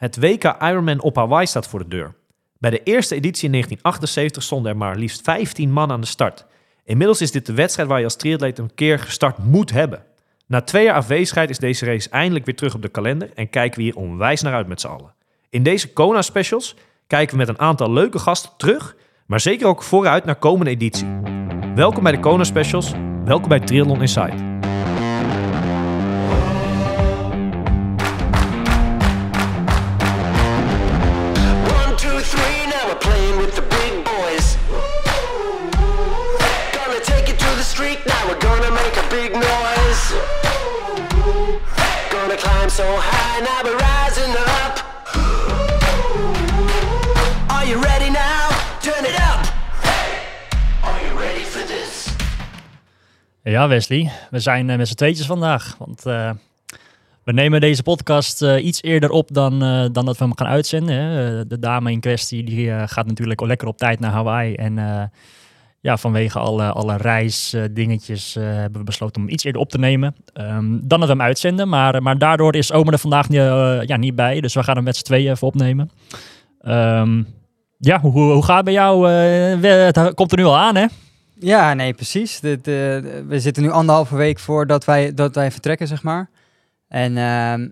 Het WK Ironman op Hawaii staat voor de deur. Bij de eerste editie in 1978 stonden er maar liefst 15 man aan de start. Inmiddels is dit de wedstrijd waar je als triatleet een keer gestart moet hebben. Na twee jaar afwezigheid is deze race eindelijk weer terug op de kalender en kijken we hier onwijs naar uit met z'n allen. In deze Kona specials kijken we met een aantal leuke gasten terug, maar zeker ook vooruit naar komende editie. Welkom bij de Kona specials, welkom bij Triathlon Inside. So high, we're rising up. Are you ready now? Turn it up. Are you ready for this? Ja, Wesley, we zijn eh, met z'n tweetjes vandaag. Want eh, we nemen deze podcast eh, iets eerder op dan, eh, dan dat we hem gaan uitzenden. Hè. De dame in kwestie die, gaat natuurlijk al lekker op tijd naar Hawaii. En ja, vanwege alle, alle reisdingetjes eh, hebben we besloten om iets eerder op te nemen. ehm, dan we hem uitzenden. Maar, maar daardoor is Omer er vandaag niet, eh, ja, niet bij. Dus we gaan hem met z'n tweeën even opnemen. Ehm, ja, hoe, hoe gaat het bij jou? Eh, het komt er nu al aan, hè? Ja, nee, precies. Eh, we zitten nu anderhalve week voordat wij, dat wij vertrekken, zeg maar. En ehm,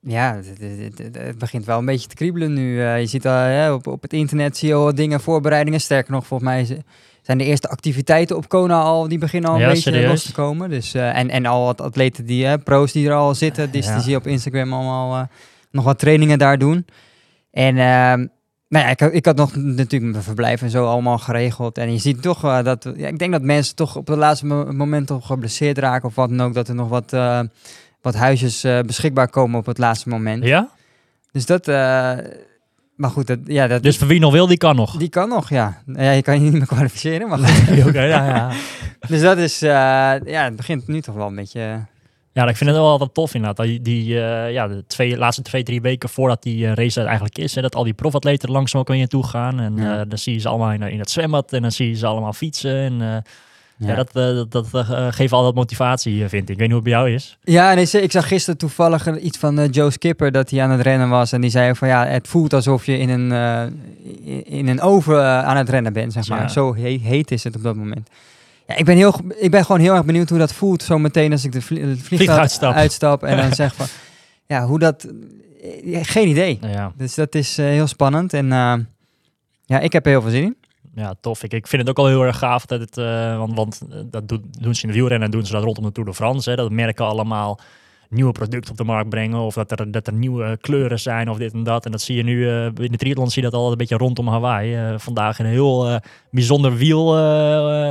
ja, het, het- het- het begint wel een beetje te kriebelen nu. Eh, je ziet al op, op het internet zie je al dingen, voorbereidingen. Sterker nog, volgens mij zijn de eerste activiteiten op Kona al, die beginnen al een Ja, beetje serieus? los te komen. Dus, eh, en, en al wat atleten, die, hè, pro's die er al zitten, dus Ja. die zie je op Instagram allemaal eh, nog wat trainingen daar doen. En ehm, nou ja, ik, had- ik had nog natuurlijk mijn verblijf en zo allemaal geregeld. En je ziet toch eh, dat, ja, ik denk dat mensen toch op het laatste mo- moment toch geblesseerd raken of wat dan ook. Dat er nog wat, eh, wat huisjes eh, beschikbaar komen op het laatste moment. Ja? Dus dat, eh, maar goed, dat, ja, dat, Dus voor wie nog wil, die kan nog. die kan nog, ja. Ja, je kan je niet meer kwalificeren, maar ja, ja. dus dat is, eh, ja, het begint nu toch wel een beetje... eh, ja, ik vind het wel altijd tof inderdaad. Die, die eh, ja, de twee, laatste twee, drie weken voordat die race er eigenlijk is. Hè, dat al die profatleten langzaam ook weer naartoe gaan. En Ja. dan zie je ze allemaal in, in het zwembad. En dan zie je ze allemaal fietsen. En ja. Ja. dat, eh, dat, dat eh, geeft altijd motivatie, eh, vind ik. Ik weet niet hoe het bij jou is. Ja, ze- ik zag gisteren toevallig iets van Joe Skipper dat hij aan het rennen was. En die zei van ja, het voelt alsof je in een, in- een oven aan het rennen bent, zeg maar. Ja. Zo he- heet is het op dat moment. Ja, ik ben, heel, ik ben gewoon heel erg benieuwd hoe dat voelt zo meteen als ik de vlie- vliegtuig uitstap. uitstap. En dan zeg van, ja, hoe dat... geen idee. Ja, Dus dat is heel spannend. En ja, ik heb er heel veel zin in. Ja, tof. Ik, ik vind het ook al heel erg gaaf dat het, eh, want, want eh, dat doen, doen ze in de wielrennen en doen ze dat rondom de Tour de France. Hè, dat merken allemaal nieuwe producten op de markt brengen of dat er, dat er nieuwe kleuren zijn of dit en dat. En dat zie je nu eh, in de triathlon zie je dat al een beetje rondom Hawaii. Eh, vandaag een heel eh, bijzonder wiel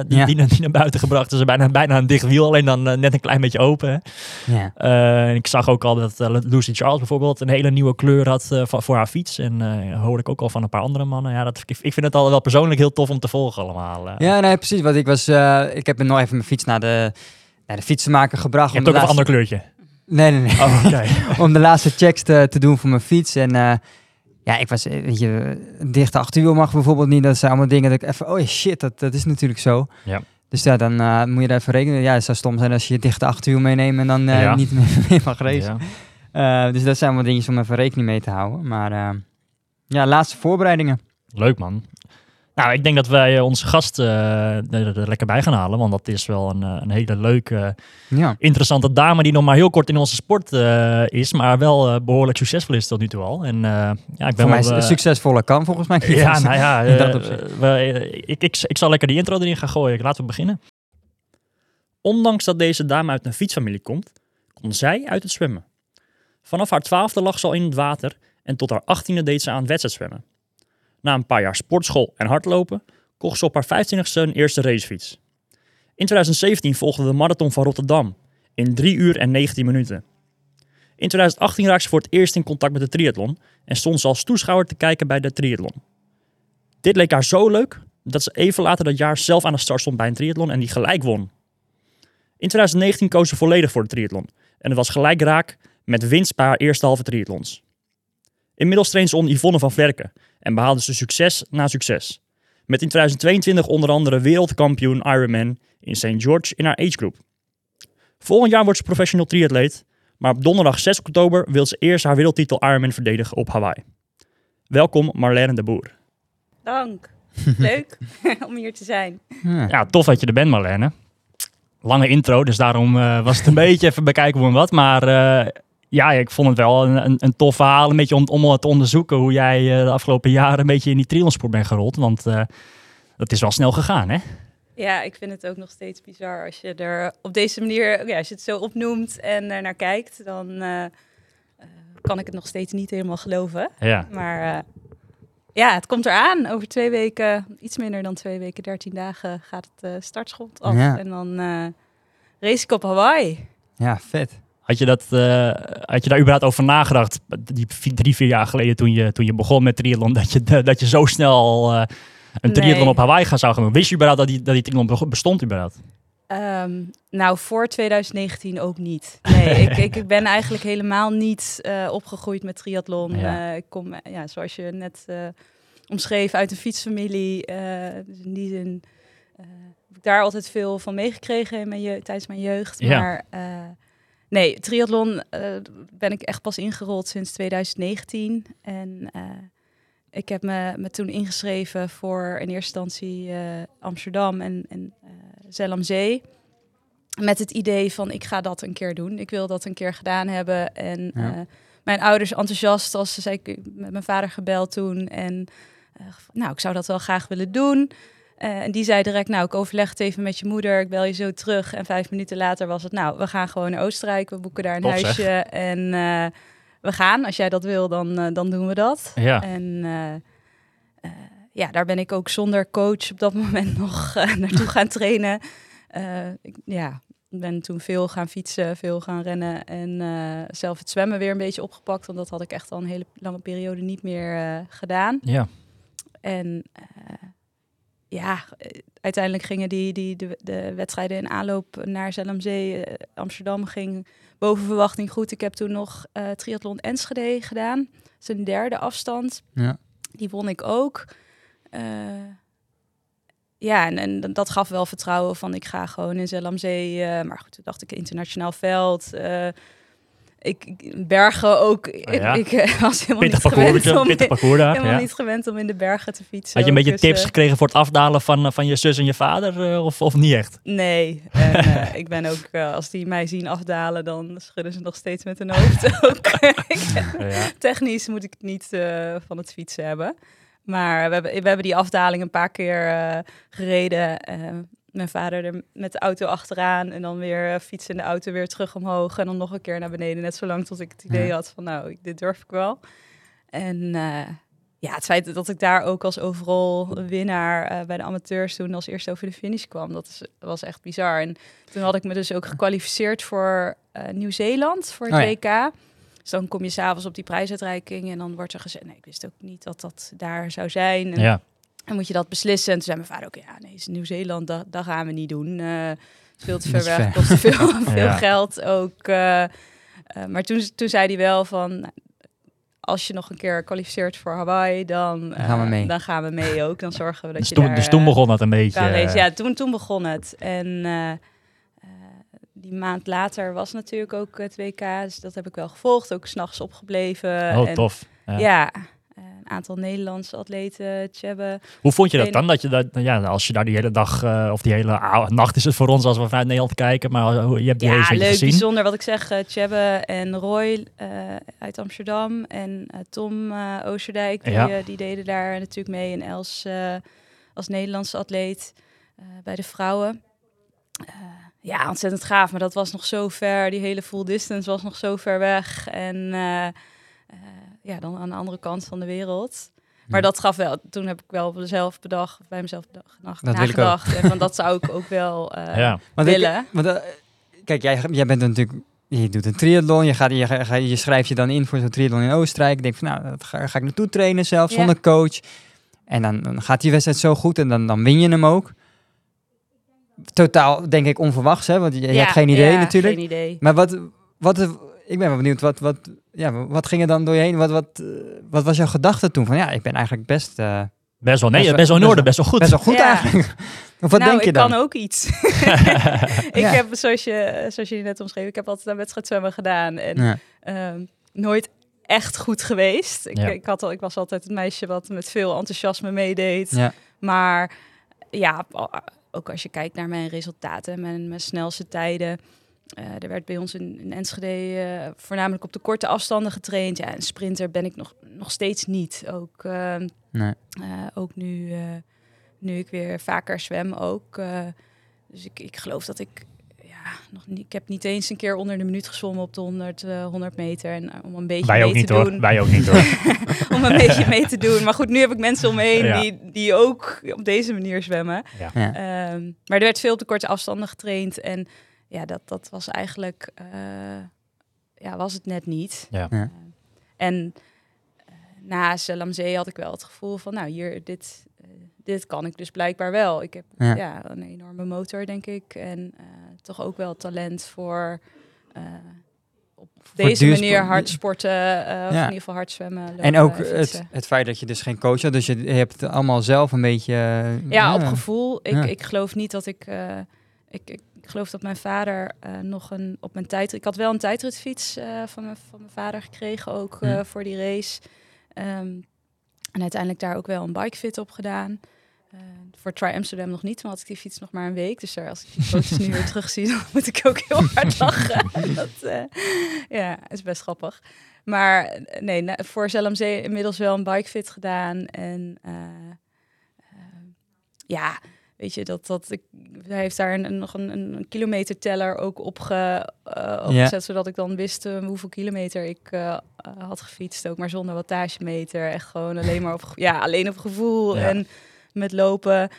die, Ja. die, naar- die naar buiten gebracht is. Bijna, bijna een dicht wiel, alleen dan net een klein beetje open. Ja. En ik zag ook al dat Lucy Charles bijvoorbeeld een hele nieuwe kleur had voor, haar fiets. En hoorde ik ook al van een paar andere mannen. Ja, dat, ik, ik vind het al wel persoonlijk heel tof om te volgen allemaal. Ja, nee, precies. Want ik was, ik heb nog even mijn fiets naar de, naar de fietsenmaker gebracht. Je hebt ook een ander kleurtje. Nee, nee, nee. Oh, om de laatste checks te, te doen voor mijn fiets. En eh, ja, ik was, eh, weet je, een dichte achterwiel mag bijvoorbeeld niet. Dat zijn allemaal dingen dat ik even, oh shit, dat, dat is natuurlijk zo. Ja. Dus ja, dan eh, moet je daar even rekenen. Ja, het zou stom zijn als je je dichte achterwiel meeneemt en dan Ja. niet meer, meer mag racen. Ja. Dus dat zijn wel dingetjes om even rekening mee te houden. Maar ja, laatste voorbereidingen. Leuk man. Nou, ik denk dat wij eh, onze gast eh, er, er lekker bij gaan halen. Want dat is wel een, eh, een hele leuke, Ja. interessante dame die nog maar heel kort in onze sport is. Maar wel eh, behoorlijk succesvol is tot nu toe al. En ja, ik ben Voor mij wel, succesvolle kan volgens mij. Ja, nou ja, we- ik, ik, ik zal lekker die intro erin gaan gooien. Laten we beginnen. Ondanks dat deze dame uit een fietsfamilie komt, kon zij uit het zwemmen. Vanaf haar twaalfde lag ze al in het water en tot haar achttiende deed ze aan wedstrijdzwemmen. Na een paar jaar sportschool en hardlopen kocht ze op haar 25ste een eerste racefiets. In 2017 volgde de marathon van Rotterdam in 3 uur en 19 minuten. In 2018 raakte ze voor het eerst in contact met de triathlon en stond ze als toeschouwer te kijken bij de triathlon. Dit leek haar zo leuk dat ze even later dat jaar zelf aan de start stond bij een triathlon en die gelijk won. In 2019 koos ze volledig voor de triathlon en het was gelijk raak met winst bij haar eerste halve triathlons. Inmiddels traint ze onder Yvonne van Vlerken en behaalde ze succes na succes. Met in 2022 onder andere wereldkampioen Ironman in St. George in haar agegroep. Volgend jaar wordt ze professional triatleet, Maar op donderdag 6 oktober wil ze eerst haar wereldtitel Ironman verdedigen op Hawaii. Welkom Marlene de Boer. Dank. Leuk om hier te zijn. Ja. Ja, tof dat je er bent Marlene. Lange intro, dus daarom eh, was het een beetje even bekijken hoe en wat. Maar eh, ja, ik vond het wel een, een, een tof verhaal. Een beetje om, om te onderzoeken hoe jij eh, de afgelopen jaren een beetje in die triathlonsport bent gerold. Want eh, dat is wel snel gegaan, hè? Ja, ik vind het ook nog steeds bizar als je er op deze manier, ja, als je het zo opnoemt en er naar kijkt, dan eh, eh, kan ik het nog steeds niet helemaal geloven. Ja. Maar eh, ja, het komt eraan. Over twee weken, iets minder dan twee weken, 13 dagen, gaat het startschot af. Ja. En dan eh race ik op Hawaii. ja, vet. Had je, dat, eh, had je daar überhaupt over nagedacht, die drie, vier jaar geleden toen je, toen je begon met triathlon, dat je, dat je zo snel eh, een triathlon Nee. op Hawaii gaan zou gaan doen? Wist je überhaupt dat die, dat die triathlon be- bestond überhaupt? Ehm, nou, voor 2019 ook niet. Nee, ik, ik, ik ben eigenlijk helemaal niet eh, opgegroeid met triathlon. Ja. Ik kom, ja, zoals je net omschreef, uit een fietsfamilie. dus in die zin heb ik daar altijd veel van meegekregen in mijn je- tijdens mijn jeugd. Ja. Maar nee, triathlon eh, ben ik echt pas ingerold sinds 2019. En eh, ik heb me, me toen ingeschreven voor in eerste instantie eh, Amsterdam en, en Zellamzee. Met het idee van ik ga dat een keer doen. Ik wil dat een keer gedaan hebben. En Ja. mijn ouders enthousiast als ze zei ik met mijn vader gebeld toen. En nou, ik zou dat wel graag willen doen. Eh, en die zei direct, nou, ik overleg het even met je moeder. Ik bel je zo terug. En vijf minuten later was het, nou, we gaan gewoon naar Oostenrijk. We boeken daar een zeg. huisje. En eh, we gaan. Als jij dat wil, dan, eh, dan doen we dat. Ja. En ja, daar ben ik ook zonder coach op dat moment nog eh, naartoe gaan trainen. Eh, ik, ja, ik ben toen veel gaan fietsen, veel gaan rennen en zelf het zwemmen weer een beetje opgepakt. Want dat had ik echt al een hele lange periode niet meer gedaan. Ja. En ja, eh, uiteindelijk gingen die, die, de, de wedstrijden in aanloop naar Zellamzee, eh, Amsterdam ging boven verwachting goed. Ik heb toen nog eh triathlon Enschede gedaan. Dat is een derde afstand. Ja. Die won ik ook. Ja, en, en dat gaf wel vertrouwen van ik ga gewoon in Zellamzee. maar goed, toen dacht ik internationaal veld. Ik, bergen ook. Ik, ja. ik, eh, was helemaal Pittig niet gewend om, parcours daar. helemaal niet gewend om in de bergen te fietsen. Had je een beetje dus, tips eh, gekregen voor het afdalen van, eh, van je zus en je vader? of, of niet echt? Nee, en ik ben ook, als die mij zien afdalen, dan schudden ze nog steeds met hun hoofd ook. Ja. Technisch moet ik het niet van het fietsen hebben. Maar we hebben, we hebben die afdaling een paar keer gereden. Mijn vader er met de auto achteraan en dan weer eh, fietsen in de auto weer terug omhoog. En dan nog een keer naar beneden. Net zolang tot ik het idee Ja. had van nou, ik- dit durf ik wel. En eh, ja, het feit dat ik daar ook als overal winnaar eh, bij de amateurs toen als eerste over de finish kwam, dat is, was echt bizar. En toen had ik me dus ook gekwalificeerd voor eh, Nieuw-Zeeland, voor het Oh ja. WK. Dus dan kom je s'avonds op die prijsuitreiking en dan wordt er gezegd, nee, ik wist ook niet dat dat daar zou zijn. En Ja. Dan moet je dat beslissen. En toen zei mijn vader ook, ja, nee, het is Nieuw-Zeeland, dat, dat gaan we niet doen. Het is veel te ver weg, kost veel, veel Ja. geld ook. eh, eh, maar toen, toen zei hij wel van, nou, als je nog een keer kwalificeert voor Hawaii, dan, eh, gaan we mee. dan gaan we mee ook. Dan zorgen we dat Dus je toen, daar... dus toen begon dat een beetje. Ja, toen, toen begon het. En die maand later was natuurlijk ook het WK. Dus dat heb ik wel gevolgd. Ook s'nachts opgebleven. Oh, en, tof. Ja. Aantal Nederlandse atleten, Tjebbe. Hoe vond je dat dan? Dat je dat, ja, als je daar die hele dag, eh, of die hele nacht is het voor ons als we vanuit Nederland kijken, maar hoe- je hebt die Ja, race leuk, gezien. bijzonder. Wat ik zeg, eh Tjebbe en Roy eh, uit Amsterdam en eh, Tom eh Oosterdijk, die, Ja. eh, die deden daar natuurlijk mee. En Els eh, als Nederlandse atleet eh, bij de vrouwen. Eh, ja, ontzettend gaaf, maar dat was nog zo ver. Die hele full distance was nog zo ver weg. En eh, eh, ja, dan aan de andere kant van de wereld. Maar Ja. dat gaf wel, toen heb ik wel zelf bedacht, bij mezelf bedacht, Dat wil ik ook. nagedacht. En van dat zou ik ook wel eh, ja. Want ik- willen. want, eh, kijk, jij, jij bent natuurlijk... Je doet een triathlon, je, gaat, je, je schrijft je dan in voor zo'n triathlon in Oostenrijk. Ik denk van, nou, dat ga, ga ik naartoe trainen zelf, Ja. zonder coach. En dan, dan gaat die wedstrijd zo goed en dan, dan win je hem ook. Totaal, denk ik, onverwachts, hè? Want je, je Ja, hebt geen idee ja, natuurlijk. Geen idee. Maar wat, wat, ik ben wel benieuwd, wat, wat, ja, wat ging er dan door je heen? Wat, wat, eh, wat was jouw gedachte toen? Van ja, ik ben eigenlijk best, eh, Best wel, nee, Best best wel- in orde, best wel goed. Best wel goed Ja. eigenlijk. of wat nou, denk je ik dan? kan ook iets. ik Ja. heb, zoals je, zoals je net omschreef, ik heb altijd aan wedstrijdzwemmen gedaan. En Ja. ehm, nooit echt goed geweest. Ik, Ja. ik, had al, ik was altijd het meisje wat met veel enthousiasme meedeed. Ja. Maar ja, ook als je kijkt naar mijn resultaten, mijn, mijn snelste tijden. Eh, er werd bij ons in, in Enschede eh, voornamelijk op de korte afstanden getraind. Ja, een sprinter ben ik nog, nog steeds niet. Ook, ehm, Nee. eh, ook nu, nu ik weer vaker zwem ook. dus ik, ik geloof dat ik... Ja, nog niet, ik heb niet eens een keer onder de minuut gezwommen op de 100, eh, 100 meter. En om een beetje Wij mee ook niet te hoor. doen Wij ook niet hoor. om een beetje mee te doen. Maar goed, nu heb ik mensen om me heen Ja. die, die ook op deze manier zwemmen. Ja. Ehm, maar er werd veel op de korte afstanden getraind. En ja, dat, dat was eigenlijk... eh, ja, was het net niet. Ja. Ja. Eh, en eh, na had ik wel het gevoel van... Nou, hier, dit, dit kan ik dus blijkbaar wel. Ik heb Ja. ja. een enorme motor, denk ik. En eh, toch ook wel talent voor... eh, op deze manier hard sporten, eh, of in Ja. ieder geval hard zwemmen. En ook het, het feit dat je dus geen coach had, dus je, hebt het allemaal zelf een beetje... Ja, op gevoel. Ik, Ja. ik geloof niet dat ik, eh, ik, ik. Ik geloof dat mijn vader eh, nog een op mijn tijd. Ik had wel een tijdritfiets eh, van, mijn, van mijn vader gekregen, ook eh, Ja. voor die race. Ehm, en uiteindelijk daar ook wel een bikefit op gedaan. Voor Try Amsterdam nog niet, maar had ik die fiets nog maar een week. Dus daar, als ik die foto's nu weer terugzie, dan moet ik ook heel hard lachen. Dat ja, is best grappig. Maar nee, voor Zellamzee inmiddels wel een bikefit gedaan. En ja, weet je, dat, dat ik, hij heeft daar een, nog een, een kilometerteller ook op ge, eh, opgezet, zodat ik dan wist eh, hoeveel kilometer ik eh, had gefietst. Ook maar zonder wattagemeter. Echt gewoon alleen maar op, ja, alleen op gevoel Ja. en met lopen.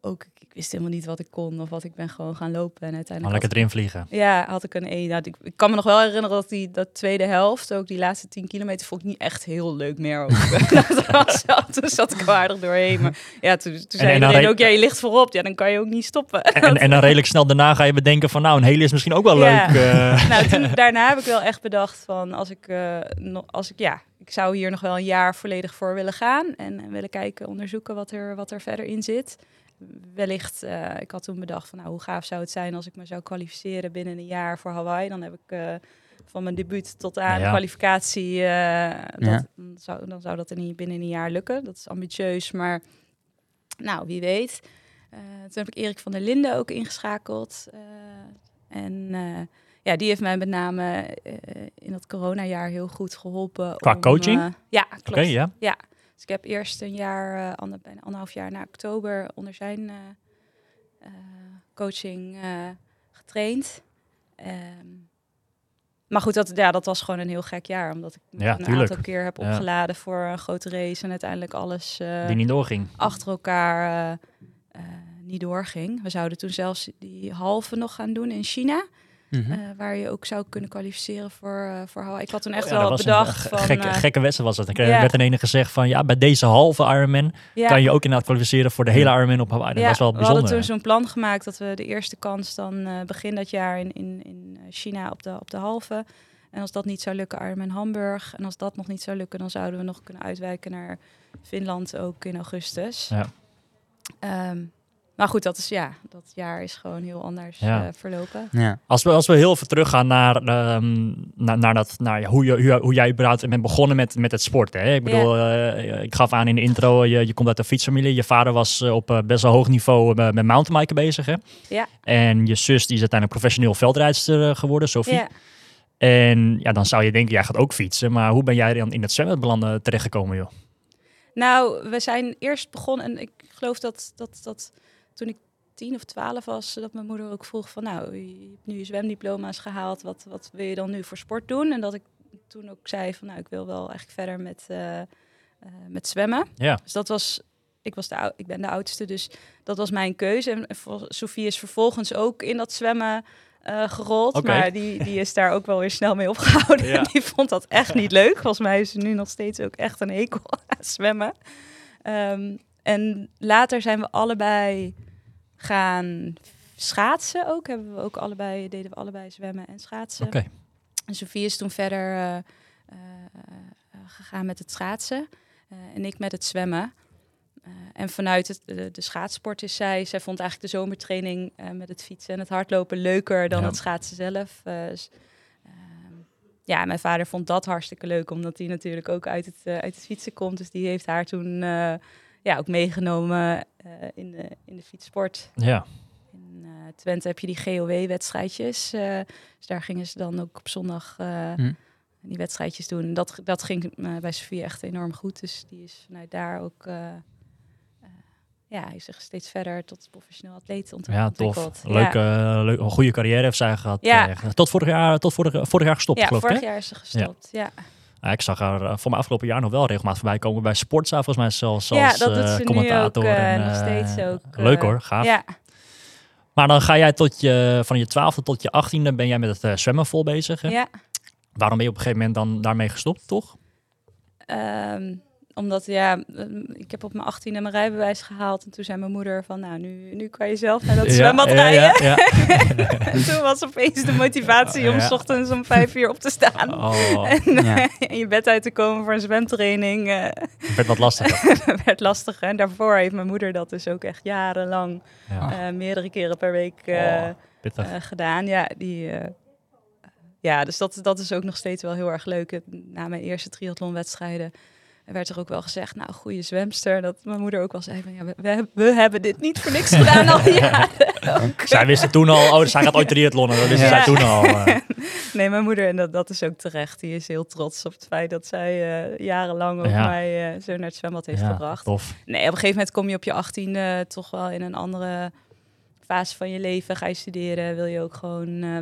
ook, ik wist helemaal niet wat ik kon of wat ik ben gewoon gaan lopen. En uiteindelijk lekker had ik- erin vliegen. ja, had ik een E. Nou, ik, ik kan me nog wel herinneren dat die dat tweede helft, ook die laatste 10 kilometer, vond ik niet echt heel leuk meer. Dat was toen zat ik aardig doorheen. Maar ja, toen, toen zei en dan iedereen re- ook, ja, je ligt voorop. Ja, dan kan je ook niet stoppen. En, en dan redelijk snel daarna ga je bedenken van nou, een hele is misschien ook wel Ja. leuk. eh. nou, toen, daarna heb ik wel echt bedacht van als ik, eh, nog, als ik, ja, ik zou hier nog wel een jaar volledig voor willen gaan en, en willen kijken, onderzoeken wat er, wat er verder in zit. Wellicht, eh, ik had toen bedacht van nou, hoe gaaf zou het zijn als ik me zou kwalificeren binnen een jaar voor Hawaii. Dan heb ik eh, van mijn debuut tot aan Ja. kwalificatie, eh, dat, dan, zou, dan zou dat in, een- binnen een jaar lukken. Dat is ambitieus, maar nou, wie weet. Toen heb ik Erik van der Linden ook ingeschakeld. en ja, die heeft mij met name in dat coronajaar heel goed geholpen. Qua om, coaching? ja, klopt. Oké, ja. Dus ik heb eerst een jaar, eh, ander, bijna anderhalf jaar na oktober onder zijn eh, eh, coaching getraind. Ehm, maar goed, dat, ja, dat was gewoon een heel gek jaar. Omdat ik Ja, een tuurlijk. aantal keer heb Ja. opgeladen voor een grote race. En uiteindelijk alles Die niet doorging. achter elkaar niet doorging. We zouden toen zelfs die halve nog gaan doen in China. Mhm. eh, waar je ook zou kunnen kwalificeren voor, eh voor Hawaii. Ik had toen echt Ja, dat wel was bedacht een van... ge- gekke, eh, gekke wedstrijd was dat. Ja. werd in ene gezegd van ja, bij deze halve Ironman kan je ook inderdaad kwalificeren voor de hele Ironman op Hawaii. Dat was wel we hadden bijzonder. toen zo'n plan gemaakt dat we de eerste kans dan eh, begin dat jaar in, in, in China op de, op de halve. En als dat niet zou lukken, Ironman Hamburg. En als dat nog niet zou lukken, dan zouden we nog kunnen uitwijken naar Finland ook in augustus. Ja. Ehm, maar goed, dat is ja, dat jaar is gewoon heel anders Ja. eh, verlopen. Ja. Als we, als we heel even teruggaan naar, ehm, naar, naar, dat, naar ja, hoe, je, hoe, je- hoe jij überhaupt bent begonnen met, met het sporten. Hè? Ik bedoel, eh, ik gaf aan in de intro, je, je komt uit een fietsfamilie. Je vader was eh, op best wel hoog niveau met mountainbiken bezig. Hè? Ja. En je zus die is uiteindelijk professioneel veldrijdster geworden, Sophie. Ja. En ja, dan zou je denken, jij gaat ook fietsen. Maar hoe ben jij dan in het zwemmen belanden terechtgekomen, joh? Nou, we zijn eerst begonnen en ik geloof dat, dat, dat toen ik tien of twaalf was, dat mijn moeder ook vroeg van, nou, je hebt nu je zwemdiploma's gehaald, wat, wat wil je dan nu voor sport doen? En dat ik toen ook zei van, nou, ik wil wel eigenlijk verder met, eh, eh, met zwemmen. Ja. Dus dat was, ik, was de, ik ben de oudste, dus dat was mijn keuze. En voor- Sophie is vervolgens ook in dat zwemmen eh, gerold, maar die, die is daar ook wel weer snel mee opgehouden. Ja. Die vond dat echt niet leuk. Volgens mij is ze nu nog steeds ook echt een hekel aan zwemmen. Ehm, en later zijn we allebei gaan schaatsen ook. Hebben we ook allebei, deden we allebei zwemmen en schaatsen. Oké. En Sophie is toen verder eh, eh, eh, gegaan met het schaatsen. en ik met het zwemmen. En vanuit het, de, de schaatsport is zij, zij vond eigenlijk de zomertraining met het fietsen en het hardlopen leuker dan Ja. het schaatsen zelf. Dus, ehm, ja, mijn vader vond dat hartstikke leuk, omdat hij natuurlijk ook uit het, uit het fietsen komt. Dus die heeft haar toen ja, ook meegenomen eh, in, de, in de fietssport. Ja. In eh, Twente heb je die GOW-wedstrijdjes. eh, dus daar gingen ze dan ook op zondag eh, Hm. die wedstrijdjes doen. Dat, dat ging bij Sofie echt enorm goed. Dus die is vanuit daar ook... eh, eh, ja, hij is zich steeds verder tot professioneel atleet Ja, tof. ontwikkeld. Leuke, Ja, leuk, een goede carrière heeft zij gehad. Ja. tot vorig jaar, tot vorig, vorig jaar gestopt, ja geloof ik. vorig hè? jaar is ze gestopt. Ja, Ja, ik zag haar eh, voor mijn afgelopen jaar nog wel regelmatig voorbij komen bij Sportza, volgens mij zelfs ja. als dat eh, ook commentator. eh, en, nog steeds ook. leuk hoor, gaaf. Ja, Maar dan ga jij tot je, van je twaalfde tot je achttiende ben jij met het zwemmen vol bezig. Hè? ja. Waarom ben je op een gegeven moment dan daarmee gestopt, toch? Ehm, omdat ja, ehm, ik heb op mijn 18e mijn rijbewijs gehaald. En toen zei mijn moeder van, nou, nu, nu kan je zelf naar dat zwembad ja, rijden. ja. En toen was opeens de motivatie om s ochtends om vijf uur op te staan. Oh, En Ja. in je bed uit te komen voor een zwemtraining eh, het werd wat lastiger. werd lastig. En daarvoor heeft mijn moeder dat dus ook echt jarenlang, Ja. eh, meerdere keren per week eh, Oh, eh, gedaan. Ja, die, eh, ja dus dat, dat is ook nog steeds wel heel erg leuk. Na mijn eerste triathlonwedstrijden werd er ook wel gezegd, nou, goede zwemster. Dat mijn moeder ook wel zei van, ja, we, we, hebben- we hebben dit niet voor niks gedaan al die jaren. ook. Zij wisten toen al, oh, zij gaat ooit triathlonnen. Dat wisten Ja. zij toen al. eh. Nee, mijn moeder, en dat, dat is ook terecht, die is heel trots op het feit dat zij eh, jarenlang ook Ja. mij eh, zo naar het zwembad heeft ja, gebracht. tof. Nee, op een gegeven moment kom je op je achttiende toch wel in een andere fase van je leven. Ga je studeren, wil je ook gewoon eh,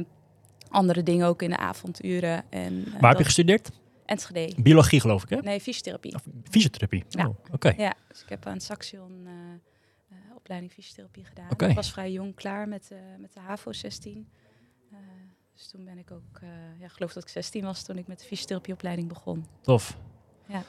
andere dingen ook in de avonduren. En, Waar heb je gestudeerd? Enschede. Biologie, geloof ik, hè? Nee, fysiotherapie. Of fysiotherapie. Ja. Oh, Oké. Ja, dus ik heb aan Saxion eh, eh, opleiding fysiotherapie gedaan. Oké. Ik was vrij jong klaar met, eh, met de HAVO 16. Eh, dus toen ben ik ook, ja, geloof dat ik 16 was toen ik met de fysiotherapieopleiding begon. Tof. Ja.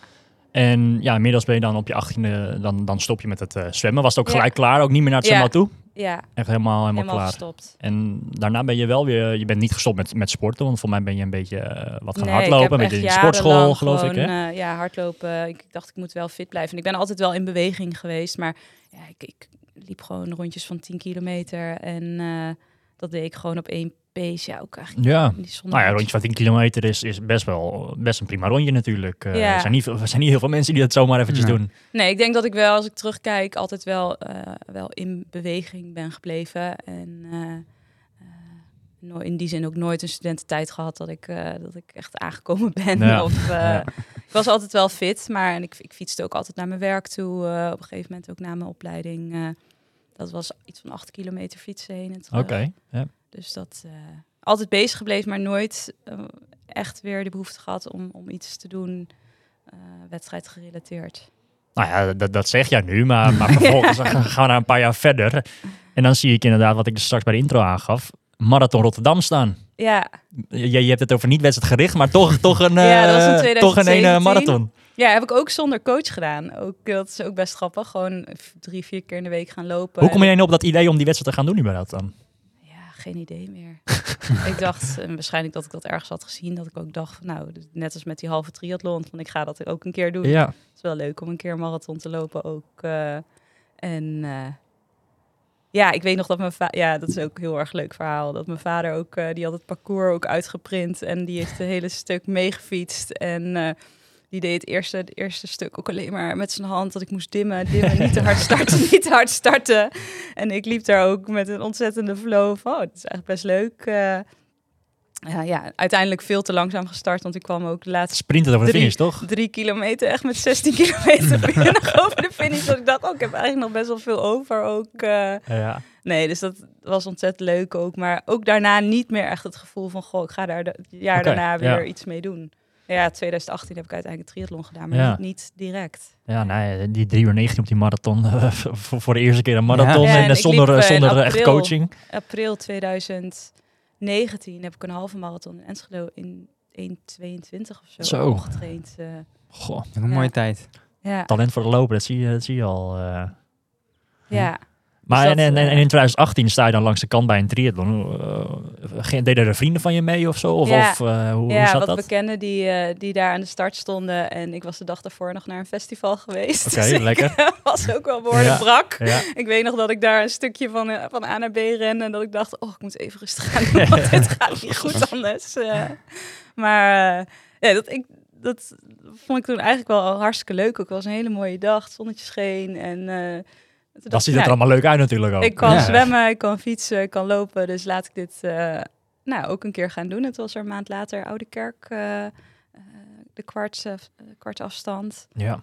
En ja, inmiddels ben je dan op je achttiende, dan, dan stop je met het zwemmen. Was het ook Ja. gelijk klaar? Ook niet meer naar het Ja. zwembad toe? Ja, Echt helemaal, helemaal, helemaal klaar. gestopt. En daarna ben je wel weer, je bent niet gestopt met, met sporten, want voor mij ben je een beetje eh, wat gaan Nee, hardlopen, een beetje in de sportschool, geloof ik. Hè? eh, ja, hardlopen. Ik dacht, ik moet wel fit blijven. En ik ben altijd wel in beweging geweest, maar ja, ik, ik liep gewoon rondjes van 10 kilometer. En eh, dat deed ik gewoon op één pace. Ja, ook eigenlijk Ja. Nou ja, rondje van 10 kilometer is, is best wel best een prima rondje natuurlijk. Eh, Ja. er, zijn niet, veel- er zijn niet heel veel mensen die dat zomaar eventjes Nee. doen. Nee, ik denk dat ik wel, als ik terugkijk, altijd wel, eh, wel in beweging ben gebleven. En eh, eh, no- in die zin ook nooit een studententijd gehad dat ik, eh, dat ik echt aangekomen ben. Ja. Of, eh, Ja. Ik was altijd wel fit, maar en ik, ik fietste ook altijd naar mijn werk toe. eh, op een gegeven moment ook na mijn opleiding. eh, dat was iets van acht kilometer fietsen heen en terug. Oké. Ja. Dus dat eh, altijd bezig gebleven, maar nooit eh, echt weer de behoefte gehad om, om iets te doen eh wedstrijdgerelateerd. Nou ja, dat, dat zeg jij nu, maar, maar vervolgens gaan we naar een paar jaar verder. En dan zie ik inderdaad, wat ik dus straks bij de intro aangaf, Marathon Rotterdam staan. Ja, Je, je hebt het over niet wedstrijdgericht, maar toch, toch een, Ja, dat 2017. toch een ene marathon. Ja, heb ik ook zonder coach gedaan. Ook, dat is ook best grappig. Gewoon drie, vier keer in de week gaan lopen. Hoe kom jij nou op dat idee om die wedstrijd te gaan doen überhaupt dan? Geen idee meer. ik dacht, en waarschijnlijk dat ik dat ergens had gezien, dat ik ook dacht, van, nou, net als met die halve triathlon, van ik ga dat ook een keer doen. Ja. Het is wel leuk om een keer een marathon te lopen ook. eh, en eh, ja, ik weet nog dat mijn vader, ja, dat is ook een heel erg leuk verhaal, dat mijn vader ook, eh, die had het parcours ook uitgeprint en die heeft het hele stuk meegefietst en... die deed het eerste, het eerste stuk ook alleen maar met zijn hand. Dat ik moest dimmen, dimmen, niet te hard starten, niet te hard starten. En ik liep daar ook met een ontzettende flow van, oh, het is eigenlijk best leuk. eh. ja, ja, uiteindelijk veel te langzaam gestart, want ik kwam ook de laatste Sprinten over de finish, toch? drie kilometer echt met 16 kilometer nog over de finish. Dat ik dacht, oh, ik heb eigenlijk nog best wel veel over ook. eh. Ja. nee, dus dat was ontzettend leuk ook. Maar ook daarna niet meer echt het gevoel van, goh, ik ga daar het jaar daarna weer ja. iets mee doen. Ja, 2018 heb ik uiteindelijk een triathlon gedaan, maar Ja. niet, niet direct. Ja, nee, die 3 uur 19 op die marathon. voor, voor de eerste keer een marathon. Ja, en, en eh, zonder, liep, eh, eh, in zonder echt april. coaching. April 2019 heb ik een halve marathon in Enschede in 1,22 of zo, Zo. getraind. eh. Goh, Een Ja. mooie tijd. ja, talent voor de lopen, dat zie je, dat zie je al. eh. ja. Maar Dus en, dat, en, en eh, in 2018 sta je dan langs de kant bij een triathlon. Uh, deden er vrienden van je mee of zo? Of, Ja. of eh, hoe, ja, hoe zat wat dat? bekenden die, eh, die daar aan de start stonden. En ik was de dag daarvoor nog naar een festival geweest. Oké, Dus lekker. eh, was ook wel behoorlijk Ja. brak. Ja. Ik weet nog dat ik daar een stukje van, eh, van A naar B rende. En dat ik dacht, oh, ik moet even rustig gaan doen. Want dit gaat niet goed anders. Eh, maar eh, ja, dat, ik, dat vond ik toen eigenlijk wel hartstikke leuk. Ook was een hele mooie dag. Het zonnetje scheen. En eh, toen Dat dacht ziet ik, er allemaal leuk uit natuurlijk ook. ik kan Ja. zwemmen, ik kan fietsen, ik kan lopen. Dus laat ik dit eh, nou, ook een keer gaan doen. Het was er een maand later Oude Kerk, eh, eh, de kwart, eh, kwartafstand. Ja.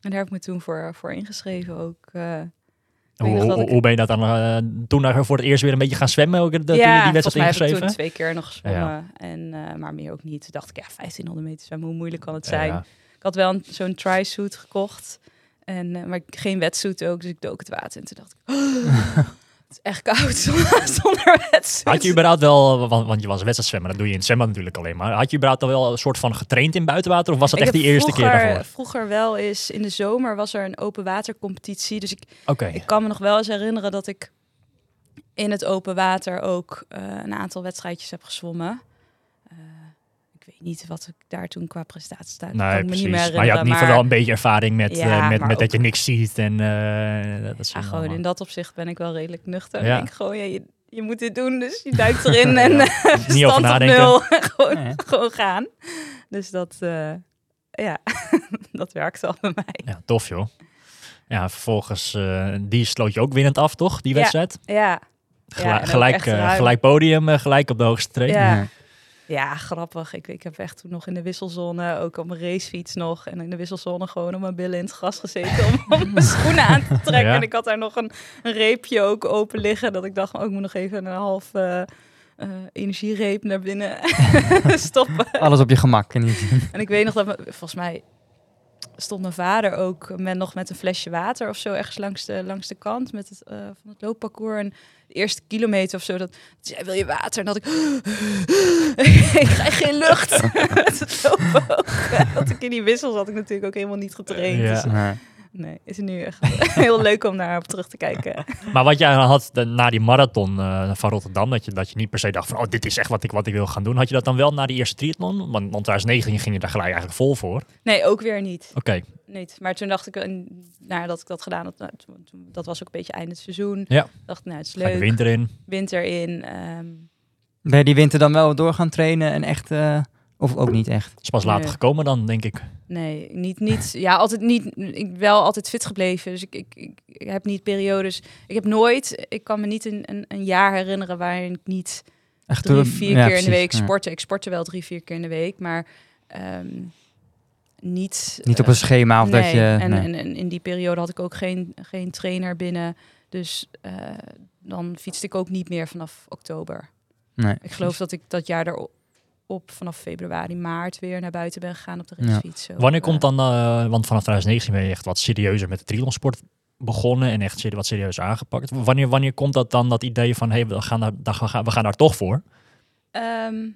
En daar heb ik me toen voor, voor ingeschreven ook. eh. Ik Hoe, hoe, ik- hoe ben je dat dan toen daar voor het eerst weer een beetje gaan zwemmen? Ook, dat, toen je die volgens wedstrijd mij heb ik toen ingeschreven? twee keer nog gezwommen. En, eh, maar meer ook niet. Toen dacht ik, ja, 1500 meter zwemmen, hoe moeilijk kan het zijn? Ja. Ik had wel een- zo'n tri-suit gekocht. En, eh, maar geen wetsuit ook, dus ik dook het water. En toen dacht ik, oh, het is echt koud zonder, wetsuit. Had je überhaupt wel, want, want je was wedstrijdzwemmer, dat doe je in het zwembad natuurlijk alleen maar. Had je überhaupt al wel een soort van getraind in buitenwater of was dat Ik echt die eerste keer daarvoor? Vroeger wel eens, in de zomer was er een open watercompetitie. Dus ik, ik kan me nog wel eens herinneren dat ik in het open water ook eh, een aantal wedstrijdjes heb gezwommen. Niet wat ik daar toen qua prestatie sta. Dat kan nee, ik me precies. niet meer maar je herinneren. had in ieder geval wel een beetje ervaring met, Ja, eh, met, met dat je niks ziet en eh dat is Ja, gewoon in dat opzicht ben ik wel redelijk nuchter. Ja. Ja. denk ik gewoon, ja, je, je moet dit doen, dus je duikt erin en Ja. eh, Niet op nadenken. nul. gewoon, Ja. gewoon gaan. Dus dat, eh, ja, dat werkt al bij mij. Ja, tof joh. Ja, vervolgens, eh, die sloot je ook winnend af, toch? Die Ja. wedstrijd? Ja, ook gelijk, gelijk podium, gelijk op de hoogste training. Ja. Ja. Grappig. Ik, ik heb echt toen nog in de wisselzone, ook op mijn racefiets nog, en in de wisselzone gewoon op mijn billen in het gras gezeten om, om mijn schoenen aan te trekken. Ja. En ik had daar nog een, een reepje ook open liggen, dat ik dacht, oh, ik moet nog even een half eh, energiereep naar binnen stoppen. Alles op je gemak. En niet... En ik weet nog dat, me- volgens mij stond mijn vader ook met, nog met een flesje water of zo ergens langs de, langs de kant met het, eh, van het loopparcours. En de eerste kilometer of zo, dat dat zei, wil je water? En dat ik, ik krijg geen lucht. Want ik in die wissels had ik natuurlijk ook helemaal niet getraind. Ja. Dus, Ja. Nee, is het nu echt heel leuk om naar op terug te kijken. Maar wat jij had de- na die marathon eh, van Rotterdam, dat je, dat je niet per se dacht van, oh, dit is echt wat ik, wat ik wil gaan doen. Had je dat dan wel na die eerste triathlon? Want, want 2019 ging je daar gelijk eigenlijk vol voor. Oké, Nee, ook weer niet. niet. Maar toen dacht ik, eh, nadat ik dat gedaan had, nou, dat was ook een beetje einde het seizoen. Ja. dacht, nou, het is leuk. winter in. winter in. ehm, Ben je die winter dan wel door gaan trainen en echt... eh, of ook niet echt? Het is pas later Nee. gekomen dan, denk ik. nee, niet, niet. Ja, altijd niet. Ik wel altijd fit gebleven. Dus ik, ik, ik, ik heb niet periodes. Ik heb nooit. Ik kan me niet een, een, een jaar herinneren waarin ik niet echt drie, door- vier ja, keer in de week Ja. sporten. Ik sportte wel drie, vier keer in de week, maar ehm, niet. Niet op eh, een schema of dat je... En, nee. en, en in die periode had ik ook geen, geen trainer binnen. Dus eh, dan fietste ik ook niet meer vanaf oktober. nee. Ik geloof dat ik dat jaar erop vanaf februari, maart weer naar buiten ben gegaan op de racefiets. Wanneer eh, komt dan, eh, want vanaf 2019 ben je echt wat serieuzer met de triathlonsport begonnen en echt wat serieus aangepakt. Wanneer, wanneer komt dat dan, dat idee van, hé, hey, we, gaan daar, we gaan- we gaan daar toch voor? Ehm,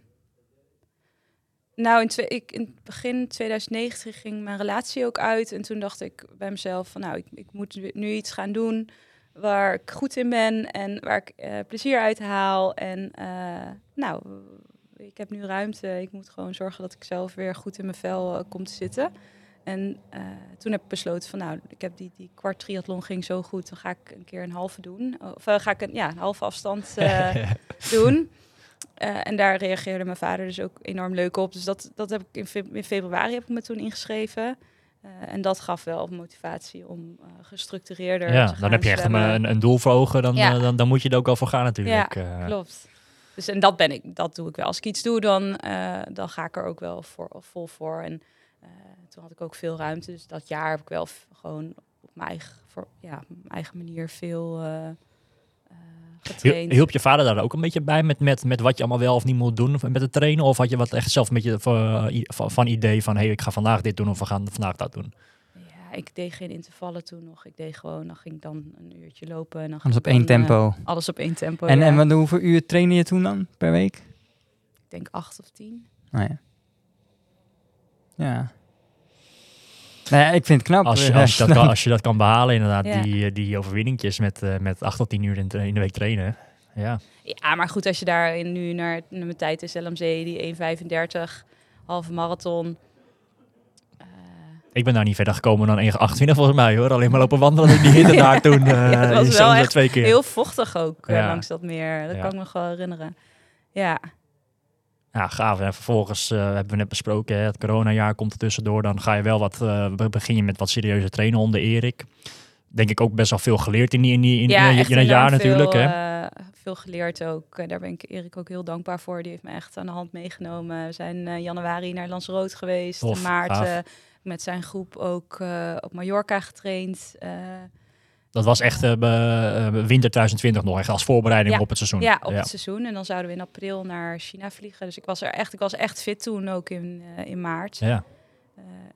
nou, in, twee, ik, in het begin 2019 ging mijn relatie ook uit. En toen dacht ik bij mezelf van, nou, ik, ik moet nu iets gaan doen waar ik goed in ben en waar ik eh, plezier uit haal. En eh, nou, ik heb nu ruimte. Ik moet gewoon zorgen dat ik zelf weer goed in mijn vel eh, kom te zitten. En eh, toen heb ik besloten van, nou, ik heb die, die kwart triathlon ging zo goed. Dan ga ik een keer een halve doen. Of eh, ga ik een, ja, een halve afstand doen. En daar reageerde mijn vader dus ook enorm leuk op. Dus dat, dat heb ik in, fe- in februari heb ik me toen ingeschreven. En dat gaf wel motivatie om gestructureerder ja, te dan gaan heb je echt een, een, doel voor ogen, dan, Ja. dan, dan moet je er ook wel voor gaan natuurlijk. eh. Klopt. Dus en dat ben ik, dat doe ik wel. Als ik iets doe, dan, eh, dan ga ik er ook wel voor, vol voor. En eh, toen had ik ook veel ruimte. Dus dat jaar heb ik wel gewoon op mijn eigen, voor, ja, mijn eigen manier veel eh getraind. Hielp je vader daar ook een beetje bij met, met, met wat je allemaal wel of niet moet doen met het trainen? Of had je wat echt zelf een beetje van idee van, hé, hey, ik ga vandaag dit doen of we gaan vandaag dat doen? Ja, ik deed geen intervallen toen nog. Ik deed gewoon, dan ging ik dan een uurtje lopen. En dan Alles op één dan, eh, tempo. alles op één tempo, en, ja. en wat, hoeveel uur trainde je toen dan per week? Ik denk acht of tien. Nou ja. Ja. Nou ja, ik vind het knap. Als je, Ja, als, je dat kan, als je dat kan behalen, inderdaad, Ja. die, eh, die overwinningjes met, eh, met 8 tot 10 uur in, in de week trainen. Ja, Ja, maar goed, als je daar in- nu naar, naar mijn tijd is LMC, die 1,35, halve marathon. Eh, ik ben daar niet verder gekomen dan 1,28 volgens mij hoor. Alleen maar lopen wandelen in die hitte daar toen. eh Ja, het was in wel echt twee keer. heel vochtig ook eh, Ja. langs dat meer. Dat Ja. kan ik me nog wel herinneren. Ja, Ja, gaaf. En vervolgens eh, hebben we net besproken, hè, het coronajaar komt er tussendoor. Dan ga je wel wat, eh, be- begin je met wat serieuze trainen onder Erik. Denk ik ook best wel veel geleerd in, die, in, die, in, ja in, een jaar natuurlijk. Veel, Hè? eh, veel geleerd ook. Eh, Daar ben ik Erik ook heel dankbaar voor. Die heeft me echt aan de hand meegenomen. We zijn eh, januari naar Lanzarote geweest. Tof, in maart eh, met zijn groep ook eh, op Mallorca getraind. Eh, Dat was echt eh, winter 2020 nog, echt als voorbereiding Ja. op het seizoen. Ja, op het seizoen. En dan zouden we in april naar China vliegen. Dus ik was er echt, ik was echt fit toen ook in, in maart. Ja.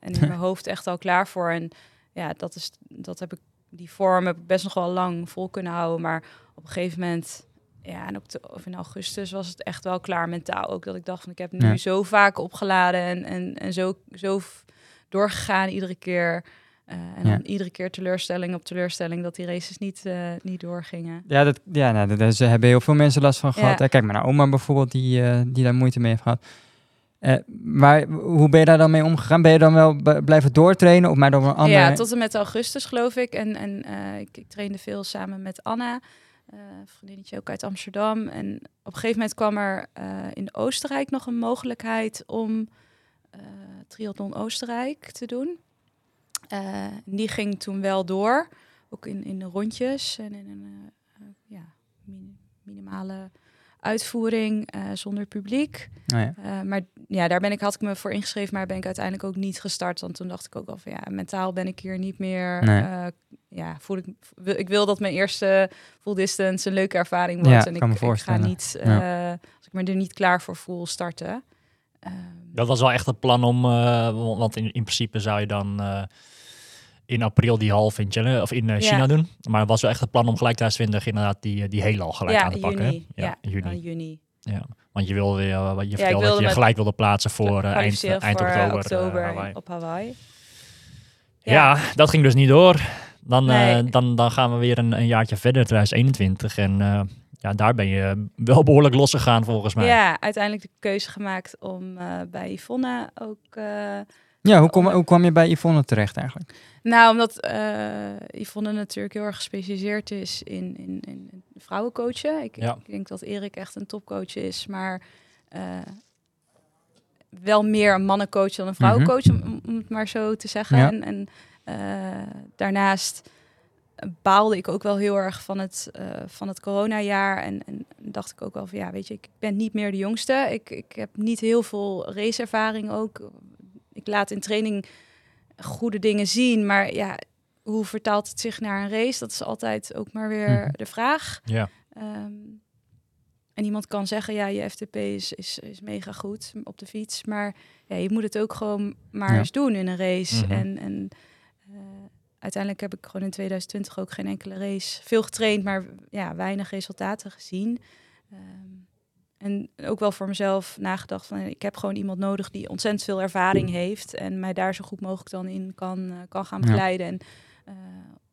En in mijn hoofd echt al klaar voor. En ja, dat is, dat heb ik, die vorm heb ik best nog wel lang vol kunnen houden. Maar op een gegeven moment, ja, en op de, of in augustus was het echt wel klaar mentaal. Ook dat ik dacht van, ik heb nu Ja. zo vaak opgeladen en, en, en zo, zo doorgegaan iedere keer. Eh, en Ja. dan iedere keer teleurstelling op teleurstelling dat die races niet, eh, niet doorgingen. Ja, dat, ja nou, daar hebben heel veel mensen last van gehad. hè. Kijk maar naar oma bijvoorbeeld, die, eh, die daar moeite mee heeft gehad. Eh, maar hoe ben je daar dan mee omgegaan? Ben je dan wel blijven doortrainen of maar door een andere... Ja, tot en met augustus geloof ik. En, en eh, ik, ik trainde veel samen met Anna, eh, vriendinnetje ook uit Amsterdam. En op een gegeven moment kwam er eh, in Oostenrijk nog een mogelijkheid om eh triathlon Oostenrijk te doen. Eh, die ging toen wel door, ook in, in de rondjes en in een eh, eh, ja, min- minimale uitvoering eh, zonder publiek. Oh ja. Eh, maar ja, daar ben ik, had ik me voor ingeschreven, maar ben ik uiteindelijk ook niet gestart. Want toen dacht ik ook al van ja, mentaal ben ik hier niet meer. Nee. eh, ja, voel ik, wil, ik wil dat mijn eerste full distance een leuke ervaring wordt. Ja, en ik, ik ga niet, eh, als ik me er niet klaar voor voel, starten. Ehm, Dat was wel echt het plan om, eh, want in, in principe zou je dan eh, in april die halve in, China, of in eh, Ja. China doen. Maar het was wel echt het plan om gelijk tijdens 20 inderdaad die, die hele al gelijk ja, aan te pakken. hè? juni. Ja, in juni. juni. Ja. Want je wilde, wat je ik vertelde dat je gelijk wilde plaatsen voor eind, eind voor, oktober. Hawaii. op Hawaii. Ja. dat ging dus niet door. Dan, Nee. dan, dan gaan we weer een, een jaartje verder, 2021. En ja, daar ben je wel behoorlijk losgegaan volgens mij. Ja, uiteindelijk de keuze gemaakt om eh, bij Yvonne ook eh, Ja, hoe, kom, hoe kwam je bij Yvonne terecht eigenlijk? Nou, omdat eh Yvonne natuurlijk heel erg gespecialiseerd is in, in, in vrouwencoachen. Ik, Ja. ik denk dat Erik echt een topcoach is, maar eh, wel meer een mannencoach dan een vrouwencoach, om, om het maar zo te zeggen. Ja. En, en eh, daarnaast baalde ik ook wel heel erg van het, eh, van het coronajaar. En, en dacht ik ook wel van, ja, weet je, ik ben niet meer de jongste. Ik, ik heb niet heel veel raceervaring ook. Ik laat in training goede dingen zien, maar ja, hoe vertaalt het zich naar een race? Dat is altijd ook maar weer Mhm. de vraag. Ja. Ehm, en iemand kan zeggen, ja, je FTP is, is, is mega goed op de fiets. Maar ja, je moet het ook gewoon maar Ja. eens doen in een race. Mhm. En, en uiteindelijk heb ik gewoon in 2020 ook geen enkele race. Veel getraind, maar ja, weinig resultaten gezien. Ehm, en ook wel voor mezelf nagedacht van, ik heb gewoon iemand nodig die ontzettend veel ervaring heeft. En mij daar zo goed mogelijk dan in kan, eh, kan gaan Ja. begeleiden. En eh,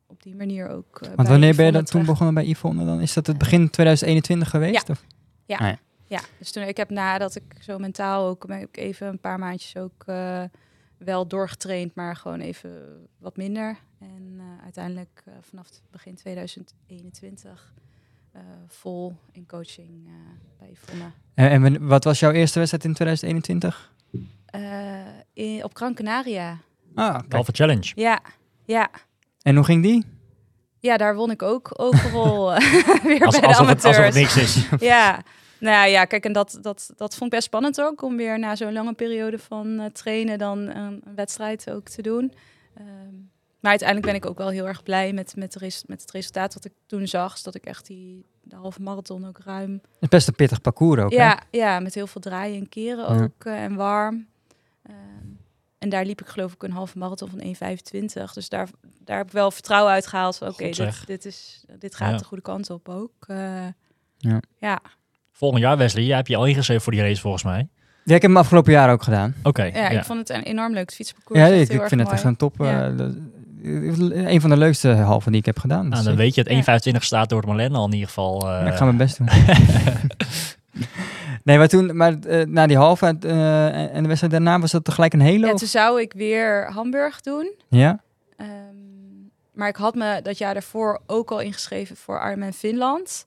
op die manier ook. eh, Want wanneer ben je dan toen begonnen bij Yvonne dan? Is dat het begin 2021 geweest? Of? Ja, dus toen ik heb nadat ik zo mentaal ook heb ik even een paar maandjes ook wel doorgetraind, maar gewoon even wat minder. En eh, uiteindelijk eh, vanaf het begin 2021 eh, vol in coaching eh, bij Yvonne. En, wat was jouw eerste wedstrijd in 2021? Eh, in, op Gran Canaria. Ah. Halve challenge. Ja, ja. En hoe ging die? Ja, daar won ik ook overal weer Als, bij de alsof, het, alsof het amateurs. niks is. Ja, nou ja, kijk, en dat, dat, dat vond ik best spannend ook, om weer na zo'n lange periode van eh, trainen dan een, een wedstrijd ook te doen. Ehm, maar uiteindelijk ben ik ook wel heel erg blij met, met, res- met het resultaat wat ik toen zag. Dus dat ik echt die de halve marathon ook ruim... Het best een pittig parcours ook, hè? ja, ja, met heel veel draaien en keren Ja. ook eh, en warm. Ehm, en daar liep ik geloof ik een halve marathon van 1,25. Dus daar, daar heb ik wel vertrouwen uit gehaald. Oké, dit, dit, is, dit gaat Ja. de goede kant op ook. Eh, Ja. ja. Volgend jaar, Wesley, jij hebt je al ingeschreven voor die race volgens mij. Ja, ik heb hem afgelopen jaar ook gedaan. Oké, Ja, ja. ik vond het een enorm leuk het fietsparcours. Ja, ik, vind het echt een top. Ja. eh, een van de leukste halve die ik heb gedaan. Nou, Dus dan ik- weet je, het Ja. 1,25 staat door het Molen al in ieder geval. eh, ik ga mijn best doen. nee, maar toen, maar eh, na die halve en de wedstrijd daarna was dat tegelijk een hele? Ja, of- toen zou ik weer Hamburg doen. Ja? Ehm, maar ik had me dat jaar daarvoor ook al ingeschreven voor Ironman Finland.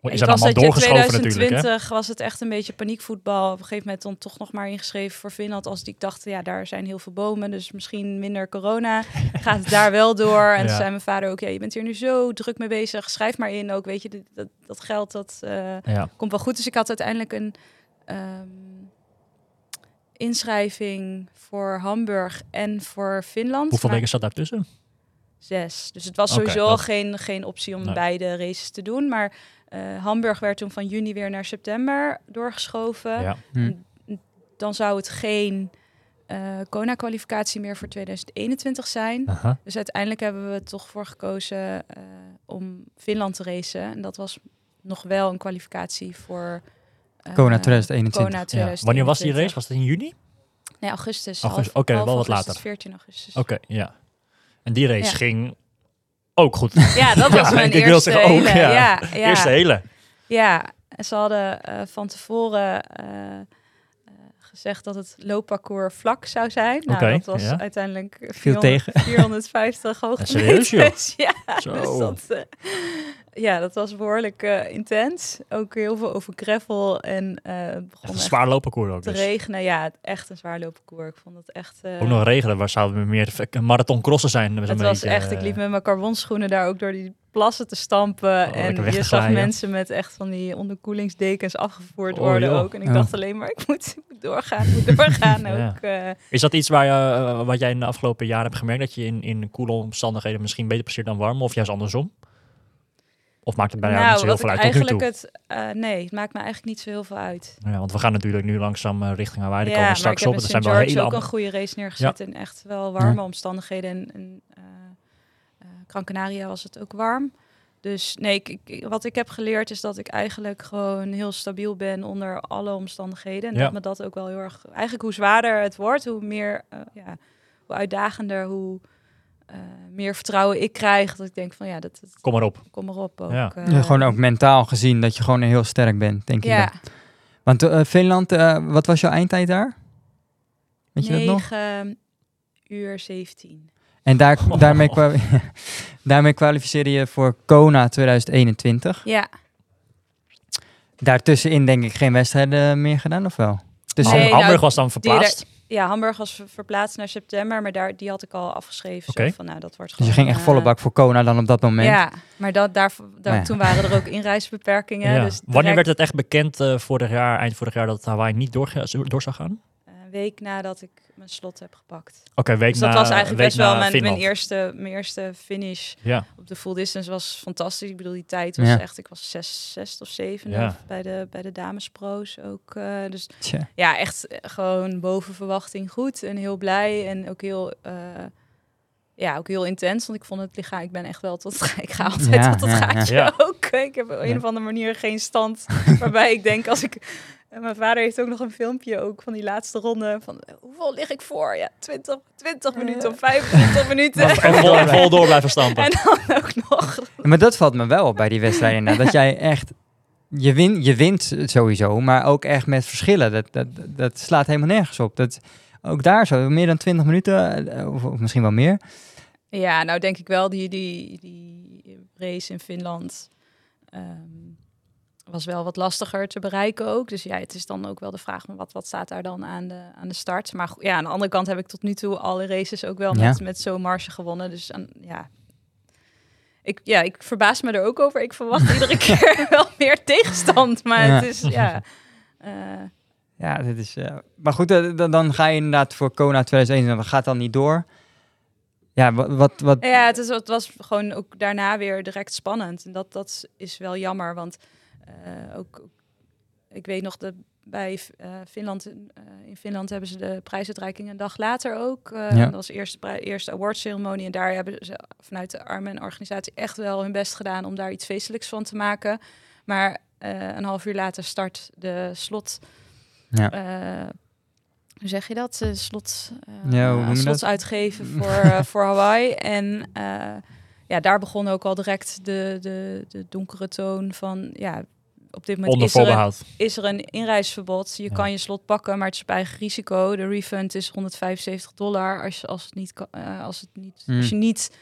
Is ik dat was allemaal doorgeschoven natuurlijk, hè? 2020 was het echt een beetje paniekvoetbal. Op een gegeven moment dan toch nog maar ingeschreven voor Finland. Als ik dacht, ja, daar zijn heel veel bomen, dus misschien minder corona. Gaat het daar wel door? En Ja. toen zei mijn vader ook, ja, je bent hier nu zo druk mee bezig. Schrijf maar in ook, weet je, dat, dat geld, dat eh, Ja. komt wel goed. Dus ik had uiteindelijk een ehm, inschrijving voor Hamburg en voor Finland. Hoeveel Maar- weken zat daartussen? Zes. Dus het was sowieso dat- geen, geen optie om Nee. beide races te doen. Maar eh, Hamburg werd toen van juni weer naar september doorgeschoven. Ja. Hm. Dan zou het geen eh Kona-kwalificatie meer voor 2021 zijn. Aha. Dus uiteindelijk hebben we toch voor gekozen eh, om Finland te racen. En dat was nog wel een kwalificatie voor... Kona 2021. Kona Ja. 2021. Wanneer was die race? Was dat in juni? Nee, augustus. Augustus, oké, wel wat augustus, later. 14 augustus. Oké, ja. En die race Ja. ging ook goed. Ja, dat was Ja, mijn ik- ik wil eerste zeggen ook, hele. ja. Ja, ja. Eerste hele. Ja, en ze hadden eh, van tevoren eh, eh, gezegd dat het loopparcours vlak zou zijn. Nou, dat was ja. uiteindelijk Viel 400 tegen. 450 serieus, joh? Ja, Zo. dus dat, ja, dat was behoorlijk eh, intens. Ook heel veel over gravel en het begon een zwaar loopparcours ook te dus. regenen. Ja, echt een zwaar loopparcours. Ik vond het echt... eh, Ook nog regelen, waar zouden we meer een marathon crossen zijn? het was echt, ik liep met mijn carbonschoenen daar ook door die plassen te stampen. Oh, en je zag glijden. mensen met echt van die onderkoelingsdekens afgevoerd Oh, worden joh. ook. En ik Ja. dacht alleen maar, ik moet, ik moet doorgaan, moet doorgaan Ja. ook. Is dat iets waar je, wat jij in de afgelopen jaren hebt gemerkt? Dat je in, in koele omstandigheden misschien beter presteert dan warm? Of juist andersom? Of maakt het bij jou niet nou, zo heel veel uit eigenlijk het... eh, nee, het maakt me eigenlijk niet zo heel veel uit. Ja, want we gaan natuurlijk nu langzaam eh, richting Hawaii. Daar ja, komen we straks op. St. zijn wel hele ook een goede race neergezet in echt wel warme omstandigheden. En, en Canaria was het ook warm. Dus nee, ik, ik- wat ik heb geleerd is dat ik eigenlijk gewoon heel stabiel ben onder alle omstandigheden. En Ja. dat me dat ook wel heel erg... Eigenlijk hoe zwaarder het wordt, hoe meer... ja, hoe uitdagender, hoe meer vertrouwen ik krijg. Dat ik denk van ja, dat, dat Kom maar op. kom maar op. Ook, Ja. eh, Ja, gewoon ook mentaal gezien dat je gewoon heel sterk bent, denk ik. Ja. Want eh, Finland, eh, wat was jouw eindtijd daar? Weet je dat nog? 9 uur 17. En daar, daarmee, kwa- daarmee kwalificeerde je voor Kona 2021. Ja, Daartussenin denk ik geen wedstrijden meer gedaan, of wel? Dus Nee, nou, Hamburg was dan verplaatst. Ja, Hamburg was ver- verplaatst naar september, maar daar, die had ik al afgeschreven. Oké. Zo van, nou, dat wordt Dus gewoon, je ging echt volle eh, bak voor Kona dan op dat moment. Ja, maar dat, daar, daar, Ja. toen waren er ook inreisbeperkingen. Ja. Dus Wanneer werd het echt bekend eh, vorig jaar, eind vorig jaar, dat Hawaii niet door, door zou gaan? Een week nadat ik mijn slot heb gepakt. Oké, week Dus dat na was eigenlijk best wel mijn, mijn, eerste, mijn eerste finish Ja, op de full distance. was fantastisch. Ik bedoel, die tijd was Ja. echt... Ik was zes, zes of zeven Ja. bij de, bij de damespro's ook. eh, dus Tja. ja, echt eh, gewoon boven verwachting goed en heel blij en ook heel, eh, ja, ook heel intens. Want ik vond het lichaam, ik ben echt wel tot, ik ga altijd Ja, tot het ja, gaatje Ja. ook. Ik heb op een of andere manier geen stand waarbij ik denk als ik, en mijn vader heeft ook nog een filmpje ook van die laatste ronde van hoeveel lig ik voor? Ja, 20, 20 minuten of 25 minuten. en vol, en vol door blijven stampen. En dan ook nog. Maar dat valt me wel op bij die wedstrijden. dat jij echt... Je, win, je wint sowieso, maar ook echt met verschillen. Dat, dat, dat slaat helemaal nergens op. Dat, ook daar zo, meer dan 20 minuten, eh, of, of misschien wel meer. Ja, nou denk ik wel, die, die, die race in Finland ehm, was wel wat lastiger te bereiken ook. Dus ja, het is dan ook wel de vraag, maar wat, wat staat daar dan aan de, aan de start? Maar ja, aan de andere kant heb ik tot nu toe alle races ook wel Ja. met, met zo'n marge gewonnen. Dus aan, ja, ik, ja, ik verbaas me er ook over. Ik verwacht iedere keer wel meer tegenstand, maar Ja. het is, ja... eh, Ja, dit is, eh, maar goed, eh, dan, dan ga je inderdaad voor Kona 2021, dat gaat dan niet door. Ja, wat... wat, Ja, het, is, het was gewoon ook daarna weer direct spannend. En dat, dat is wel jammer, want eh, ook, ik weet nog dat bij eh, Finland, eh, in Finland hebben ze de prijsuitreiking een dag later ook. Ja. Dat was de eerste, eerste awardceremonie en daar hebben ze vanuit de Armen organisatie echt wel hun best gedaan om daar iets feestelijks van te maken. Maar een half uur later start de slot Ja. Hoe zeg je dat? Eh, slot, eh, Ja, slots dat? uitgeven voor, eh, voor Hawaii. En eh, ja, daar begon ook al direct de, de, de donkere toon van ja. Op dit moment is er, een, is er een inreisverbod. Je Ja. kan je slot pakken, maar het is op eigen risico. De refund is 175 dollar als, je, als, het niet, kan- als, het niet, Hmm. als je niet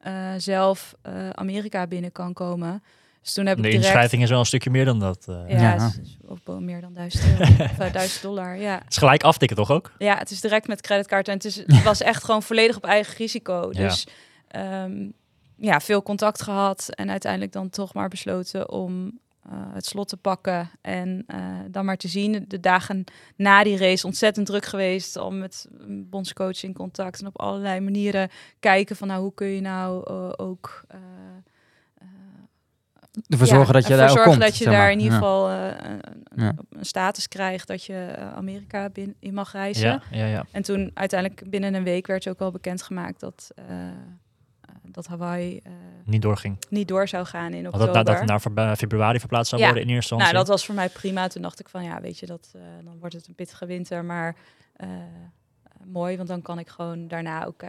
eh, zelf eh, Amerika binnen kan komen. Dus toen heb De ik direct... inschrijving is wel een stukje meer dan dat. eh. Ja, Ja. is meer dan 1000 euro. of, eh, 1000 dollar, ja. Het is gelijk aftikken toch ook? Ja, het is direct met creditcard en het, is, het was echt gewoon volledig op eigen risico. Ja. Dus ehm, ja, veel contact gehad en uiteindelijk dan toch maar besloten om eh, het slot te pakken en eh, dan maar te zien. De dagen na die race ontzettend druk geweest om met bondscoach in contact en op allerlei manieren kijken van nou hoe kun je nou eh, ook Ervoor ja, zorgen dat je daar zorgen komt. dat je maar. in ieder geval eh, een, Ja. een status krijgt dat je eh, Amerika bin, in mag reizen. Ja. En toen uiteindelijk binnen een week werd ook wel bekendgemaakt dat, eh, dat Hawaii eh, Niet doorging. niet door zou gaan in oktober. dat, dat het naar februari verplaatst zou worden in eerste nou, instantie. dat was voor mij prima. Toen dacht ik van ja, weet je, dat, dan wordt het een pittige winter. Maar mooi, want dan kan ik gewoon daarna ook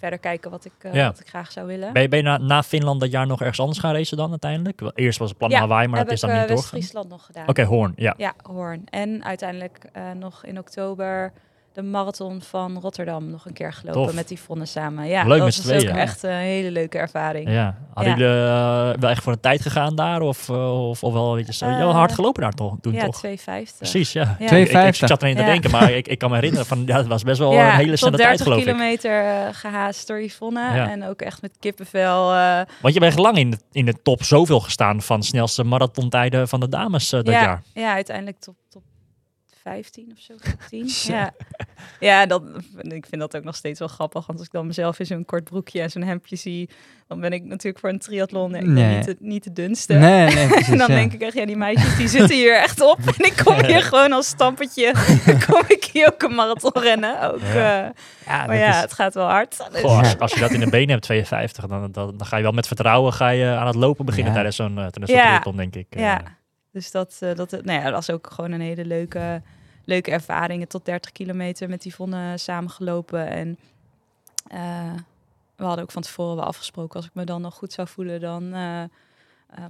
verder kijken wat ik, eh, Ja. wat ik graag zou willen. Ben je, ben je na, na Finland dat jaar nog ergens anders gaan racen dan uiteindelijk? Wel, Eerst was het plan Ja, Hawaii, maar heb dat is ik dan eh, niet doorgegaan. West-Friesland nog gedaan. Oké, Hoorn, ja. Ja, Hoorn. En uiteindelijk eh, nog in oktober de marathon van Rotterdam nog een keer gelopen Tof. met Yvonne samen. Ja, Leuk dat met was tweeën. ook echt een hele leuke ervaring. Ja. Hadden Ja. jullie eh, wel echt voor een tijd gegaan daar? Of, eh, of, of wel, weet je, zo, je had Eh, hard gelopen daar toch, toen ja, toch? 250. Precies, ja. Ja. Ik, ik, ik 250. zat erin te denken, maar ik, ik kan me herinneren van, ja, het was best wel ja, een hele snelle tijd 30 geloof ik. kilometer eh, gehaast door Yvonne. Ja. En ook echt met kippenvel. Want je bent lang in de, in de top zoveel gestaan van snelste marathontijden van de dames dat ja, jaar. ja, uiteindelijk top 15 of zo, top 10. Zo. ja, ja dat, ik vind dat ook nog steeds wel grappig. Want als ik dan mezelf in zo'n kort broekje en zo'n hemdje zie, dan ben ik natuurlijk voor een triathlon Nee. niet, de, niet de dunste. Nee, nee, precies. en dan ja. denk ik echt, ja, die meisjes die zitten hier echt op. En ik kom hier gewoon als stampetje, kom ik hier ook een marathon rennen. Ook, Ja. eh, Ja, maar ja, is- het gaat wel hard. Dus- Goh, als, als je dat in de benen hebt, 52, dan, dan, dan ga je wel met vertrouwen ga je aan het lopen beginnen tijdens zo'n uh, tijdens triathlon, denk ik. eh. Ja, dus dat, eh, dat, nou ja, dat was ook gewoon een hele leuke, leuke ervaring. Tot 30 kilometer met Yvonne samengelopen. En eh, we hadden ook van tevoren wel afgesproken, als ik me dan nog goed zou voelen, dan eh,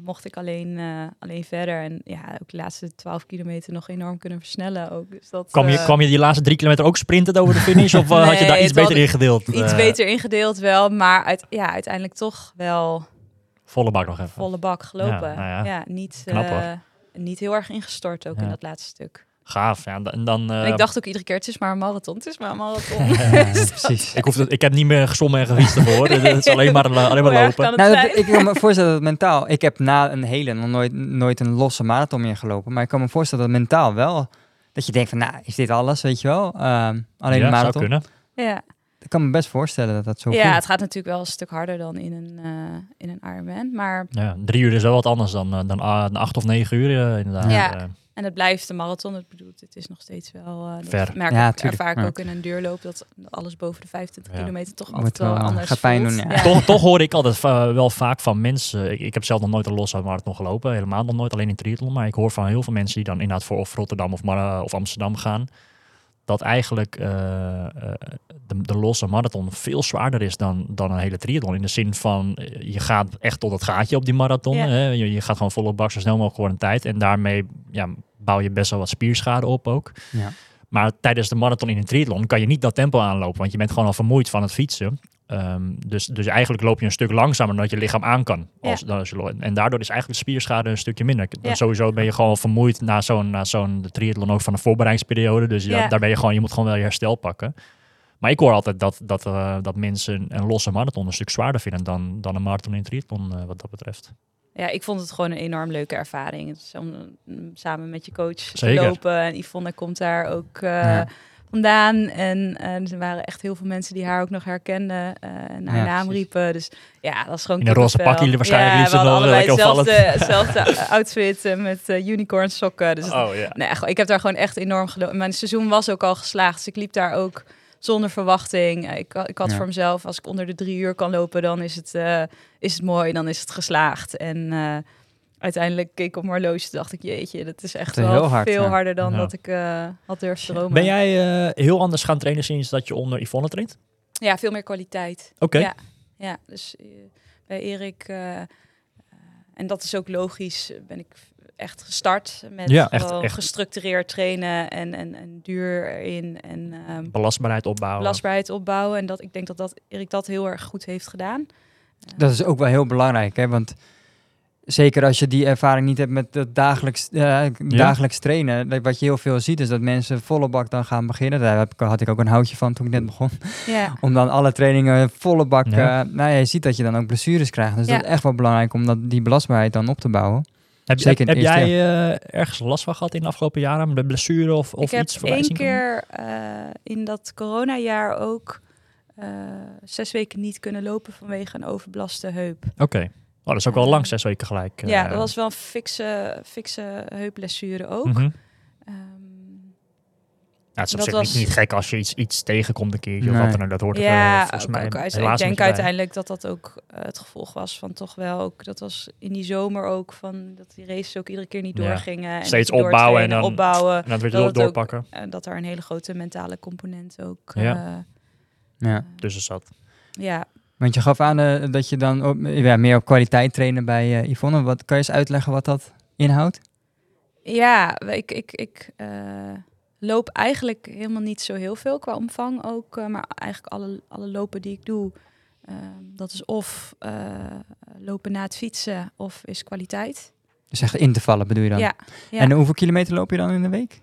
mocht ik alleen, alleen verder. En ja, ook de laatste 12 kilometer nog enorm kunnen versnellen. Ook. Dus dat, Kwam, je, kwam je die laatste drie kilometer ook sprintend over de finish? Of had je daar iets beter had- in gedeeld? iets beter ingedeeld wel, maar uit, ja, uiteindelijk toch wel Volle bak nog even. volle bak gelopen. nou ja. ja. niet, Knap, niet heel erg ingestort ook Ja. in dat laatste stuk. Gaaf. Ja, en dan, eh, En ik dacht ook iedere keer, het is maar een marathon, het is maar een marathon. Ja, Dus dat- precies. ik, hoef het, ik heb niet meer gezongen en gefietst ervoor. Het is alleen maar, alleen maar lopen. Nou, dat- ik kan me voorstellen dat mentaal... Ik heb na een hele nog nooit, nooit een losse marathon meer gelopen. Maar ik kan me voorstellen dat mentaal wel... Dat je denkt van, nou, is dit alles, weet je wel? Ehm, alleen ja, een zou marathon. kunnen. ja. Ik kan me best voorstellen dat dat zo ja, voelt. het gaat natuurlijk wel een stuk harder dan in een, eh, in een Ironman. Maar Ja, drie uur is wel wat anders dan, eh, dan ah, acht of negen uur eh, inderdaad. Ja. En het blijft een marathon. Het bedoelt, het is nog steeds wel... eh, Ver. Merk Ja, ik, ervaar ik ook in een duurloop dat alles boven de 25 Ja. kilometer toch altijd wel, wel, anders gaat pijn voelt. doen, ja. toch, toch hoor ik altijd wel vaak van mensen. Ik, ik heb zelf nog nooit een losse marathon gelopen. Helemaal nog nooit, alleen in triathlon. Maar ik hoor van heel veel mensen die dan inderdaad voor of Rotterdam of, Mar- of Amsterdam gaan. Dat eigenlijk eh, eh, de, de losse marathon veel zwaarder is dan, dan een hele triathlon. In de zin van, eh, je gaat echt tot het gaatje op die marathon. Ja. Hè? Je, je gaat gewoon volle bak zo snel mogelijk voor een tijd. En daarmee ja, bouw je best wel wat spierschade op ook. Ja. Maar tijdens de marathon in een triathlon kan je niet dat tempo aanlopen, want je bent gewoon al vermoeid van het fietsen. Ehm, dus, dus eigenlijk loop je een stuk langzamer dan dat je lichaam aan kan. Als, je, en daardoor is eigenlijk de spierschade een stukje minder. Ja. Sowieso ben je gewoon vermoeid na zo'n, na zo'n triathlon ook van een voorbereidingsperiode. Dus ja, daar ben je gewoon, je moet gewoon wel je herstel pakken. Maar ik hoor altijd dat, dat, eh, dat mensen een losse marathon een stuk zwaarder vinden dan, dan een marathon in een triathlon eh, wat dat betreft. Ja, ik vond het gewoon een enorm leuke ervaring. Om mm, samen met je coach Zeker. te lopen. En Yvonne komt daar ook eh, Ja. vandaan. En eh, er waren echt heel veel mensen die haar ook nog herkenden. eh en haar Ja, naam precies. riepen. Dus ja, dat is gewoon In een roze pakje waarschijnlijk Ja, we hadden allebei hetzelfde, hetzelfde outfit met unicorn sokken. Dus Oh ja. Nee, gewoon- ik heb daar gewoon echt enorm gelopen. Mijn seizoen was ook al geslaagd. Dus ik liep daar ook zonder verwachting. Eh, Ik, ik had Ja. voor mezelf, als ik onder de drie uur kan lopen, dan is het, eh, is het mooi. Dan is het geslaagd. En eh, uiteindelijk keek ik op mijn horloge, dacht ik, jeetje, dat is echt Dat wel hard, veel ja. harder dan Ja. dat ik had durven dromen. Ben jij heel anders gaan trainen sinds dat je onder Yvonne traint? Ja, veel meer kwaliteit. Oké. Ja, ja, dus bij Erik, en dat is ook logisch, ben ik echt gestart met Ja, echt- echt. gestructureerd trainen en, en, en duur erin en ehm Belastbaarheid opbouwen. belastbaarheid opbouwen. En dat, ik denk dat, dat Erik dat heel erg goed heeft gedaan. Dat is ook wel heel belangrijk, hè? Want zeker als je die ervaring niet hebt met het dagelijks, eh, dagelijks trainen, dat wat je heel veel ziet is dat mensen volle bak dan gaan beginnen. Daar heb ik, had ik ook een houtje van toen ik net begon. Ja, Om dan alle trainingen volle bak. Ja. eh, nou ja, je ziet dat je dan ook blessures krijgt. Dus Ja. dat is echt wel belangrijk om dat, die belastbaarheid dan op te bouwen. Heb, Zeker heb, heb jij eh, ergens last van gehad in de afgelopen jaren? Met blessure of, of ik heb iets één keer eh, in dat coronajaar ook eh, zes weken niet kunnen lopen vanwege een overbelaste heup. Oké. Oh, dat is ook wel lang, zes weken gelijk. ja, dat was wel een fikse, fikse heupblessure ook. Mhm. Ehm, Ja, het is op Dat zich was- niet, niet gek als je iets, iets tegenkomt een keertje of Nee. wat dan. Dat hoort ja, eh, volgens ook- mij ook uit- helaas ik denk bij. uiteindelijk dat dat ook eh, het gevolg was van toch wel ook, dat was in die zomer ook, van dat die races ook iedere keer niet Ja. doorgingen. En Steeds opbouwen en dan- opbouwen. En dan weer dat door, het ook- doorpakken. En dat er een hele grote mentale component ook. Ja. eh, Ja. Dus is dat. ja, Want je gaf aan eh, dat je dan op, ja, meer op kwaliteit trainen bij eh, Yvonne. Wat, kan je eens uitleggen wat dat inhoudt? Ja, ik, ik, ik eh, loop eigenlijk helemaal niet zo heel veel qua omvang ook. eh, maar eigenlijk alle, alle lopen die ik doe, eh, dat is of eh, lopen na het fietsen of is kwaliteit. Dus echt in te vallen bedoel je dan? Ja, ja. En hoeveel kilometer loop je dan in de week?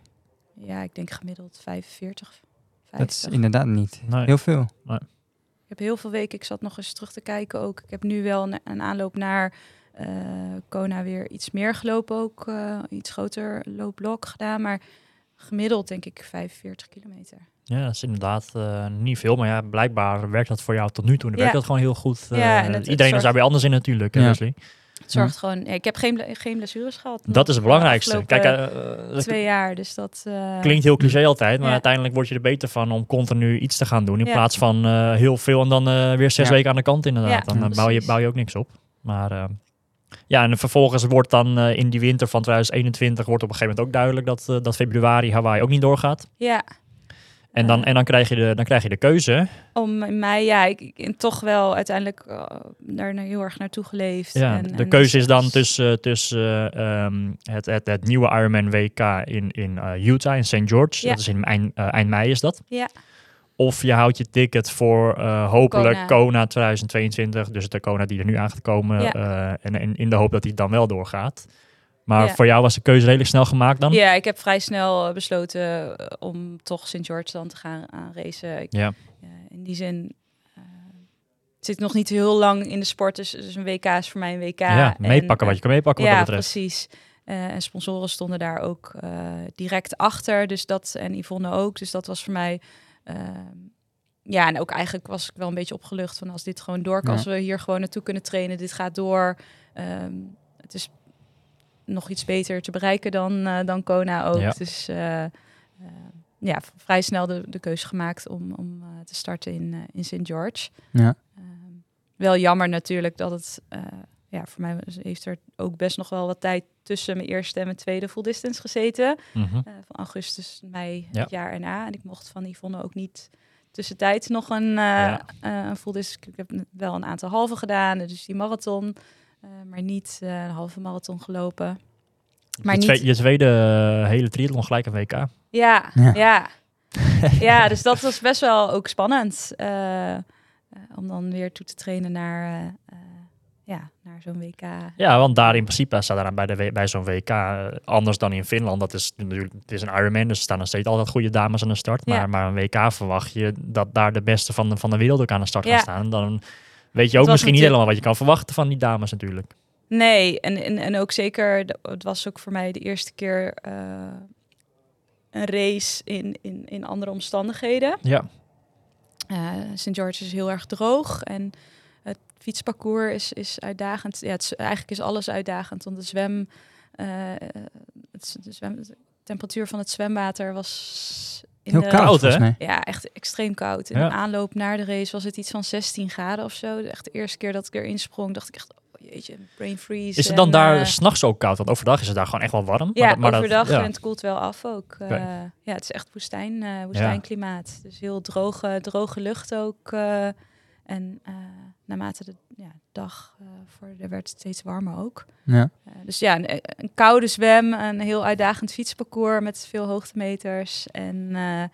ja, ik denk gemiddeld 45, 50. Dat is inderdaad niet Nee. heel veel. Ik heb heel veel weken, ik zat nog eens terug te kijken ook. Ik heb nu wel een, een aanloop naar eh Kona weer iets meer gelopen ook. eh, iets groter loopblok gedaan, maar gemiddeld denk ik 45 kilometer. Ja, dat is inderdaad eh, niet veel. Maar ja, blijkbaar werkt dat voor jou tot nu toe. Dan Ja. werkt dat gewoon heel goed. Eh, Ja, en het- het iedereen is zorgt- daar weer anders in natuurlijk, Ja. Leslie. Het zorgt gewoon... Ja, ik heb geen, geen blessures gehad. Dat is het eh, belangrijkste. Kijk, eh, twee jaar, dus dat... eh, klinkt heel cliché altijd. Maar Ja. uiteindelijk word je er beter van om continu iets te gaan doen. In Ja. plaats van eh, heel veel en dan eh, weer zes Ja. weken aan de kant inderdaad. Ja, dan eh, bouw, je, bouw je ook niks op. Maar eh, ja, en vervolgens wordt dan eh, in die winter van 2021 wordt op een gegeven moment ook duidelijk dat, eh, dat februari Hawaii ook niet doorgaat. Ja. En dan, Eh, en dan, krijg, je de, dan krijg je de keuze. Om in mei, ja, ik, ik en toch wel uiteindelijk daar heel erg naartoe geleefd. Ja, en, de en keuze dus is dan dat tussen, tussen eh, ehm, het, het, het nieuwe Ironman WK in, in Utah, in St. George. Ja. Dat is in eind, eind mei is dat. Ja. Of je houdt je ticket voor eh, hopelijk Kona. Kona. 2022. Dus de Kona die er nu aan gaat komen. Ja. eh, en, en in de hoop dat die dan wel doorgaat. Maar Ja. voor jou was de keuze redelijk snel gemaakt dan? Ja, ik heb vrij snel eh, besloten om toch St. George dan te gaan aan racen. Ik, Ja. in die zin zit nog niet heel lang in de sport, dus, dus een WK is voor mij een WK. Ja, En, meepakken wat je kan meepakken ja, wat dat betreft. precies. En sponsoren stonden daar ook direct achter. Dus dat, en Yvonne ook. Dus dat was voor mij. Ehm, ja, en ook eigenlijk was ik wel een beetje opgelucht van als dit gewoon door kan. Ja. Als we hier gewoon naartoe kunnen trainen, dit gaat door. Ehm, het is nog iets beter te bereiken dan, eh, dan Kona ook. Ja. Dus eh, eh, ja, vrij snel de, de keuze gemaakt om, om te starten in, in St. George. Ja. Ehm, wel jammer natuurlijk dat het, ja, voor mij heeft er ook best nog wel wat tijd tussen mijn eerste en mijn tweede full distance gezeten. Mhm. Eh, van augustus, mei Ja. het jaar erna. En ik mocht van Yvonne ook niet tussentijds nog een, eh Ja. eh, een full distance. Ik heb wel een aantal halve gedaan, dus die marathon. eh, maar niet eh, een halve marathon gelopen. Maar je, niet, twee- je tweede hele triathlon gelijk een WK. ja, Ja. ja. Ja. dus dat was best wel ook spannend. om dan weer toe te trainen naar, ja, naar zo'n WK. Ja, want daar in principe staat daar bij, de, bij zo'n WK eh, anders dan in Finland. Dat is natuurlijk, het is een Ironman, dus er staan nog steeds altijd goede dames aan de start. Ja. Maar, maar een WK verwacht je dat daar de beste van de, van de wereld ook aan de start gaan staan. En dan weet je ook misschien niet helemaal wat je kan verwachten van die dames natuurlijk. Nee, en, en, en ook zeker, het was ook voor mij de eerste keer eh, een race in, in, in andere omstandigheden. Ja, Eh St. George is heel erg droog en fietsparcours is, is uitdagend. Ja, het is, eigenlijk is alles uitdagend, want de zwem, eh, het, de zwem, de temperatuur van het zwemwater was in Heel de, koud, hè? Ja, echt extreem koud. In Ja. de aanloop naar de race was het iets van 16 graden of zo. Echt de eerste keer dat ik erin sprong, dacht ik echt, oh jeetje, brain freeze. Is het dan en, daar eh, s'nachts ook koud? Want overdag is het daar gewoon echt wel warm. Ja, dat- dat- overdag ja. en het koelt wel af ook. Eh. Ja, het is echt woestijn, eh, woestijnklimaat. Dus heel droge, droge lucht ook. eh, en eh, naarmate de ja, dag eh vorderde, werd het steeds warmer ook. Ja. Eh, dus ja, een, een koude zwem, een heel uitdagend fietsparcours met veel hoogtemeters. En eh, eh,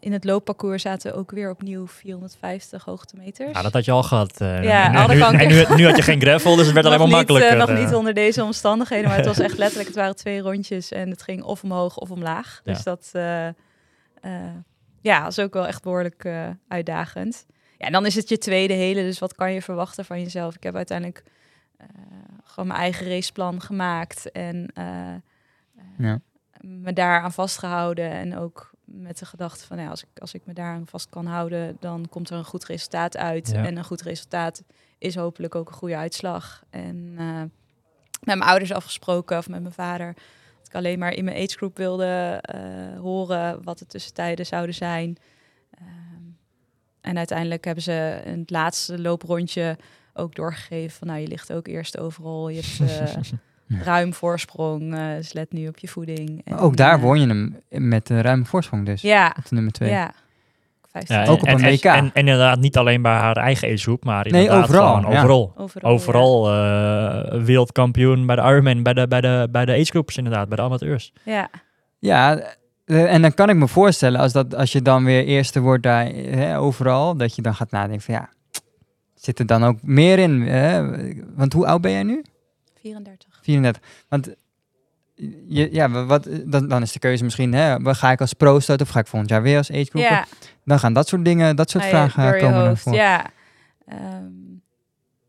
in het loopparcours zaten ook weer opnieuw 450 hoogtemeters. Ja, dat had je al gehad. eh, Ja, en, nu, en nu, nu had je geen gravel, dus het werd alleen maar makkelijker. eh, nog eh. niet onder deze omstandigheden, maar het was echt letterlijk, het waren twee rondjes en het ging of omhoog of omlaag. Ja. Dus dat eh, eh, ja, was ook wel echt behoorlijk eh, uitdagend. Ja, en dan is het je tweede hele, dus wat kan je verwachten van jezelf? Ik heb uiteindelijk eh, gewoon mijn eigen raceplan gemaakt en eh, Ja. me daar aan vastgehouden en ook met de gedachte van ja, als ik, als ik me daar aan vast kan houden, dan komt er een goed resultaat uit. Ja. En een goed resultaat is hopelijk ook een goede uitslag. En eh, met mijn ouders afgesproken of met mijn vader. Dat ik alleen maar in mijn agegroep wilde horen wat de tussentijden zouden zijn. Ehm, en uiteindelijk hebben ze in het laatste looprondje ook doorgegeven van nou, je ligt ook eerst overal. Je hebt eh, ruim voorsprong, eh, dus let nu op je voeding. En, ook daar eh, won je hem met een ruime voorsprong dus. Ja, Op de nummer twee. ja. 15 Ja, Ook op en, een en- WK. En, en inderdaad niet alleen bij haar eigen agegroep, maar Nee, inderdaad overal, gewoon ja. overal. overal. Eh, wereldkampioen bij de Ironman, bij de, bij de, bij de agegroeps inderdaad, bij de amateurs. Ja, Ja, eh, en dan kan ik me voorstellen als, dat, als je dan weer eerste wordt daar hè, overal, dat je dan gaat nadenken van ja, zit er dan ook meer in? Hè? Want hoe oud ben jij nu? 34. 34. Want je, ja, wat, dan, dan is de keuze misschien, hè, ga ik als pro starten of ga ik volgend jaar weer als agegroep? Ja, Dan gaan dat soort dingen, dat soort ja, vragen je komen naar hoofd. Ja.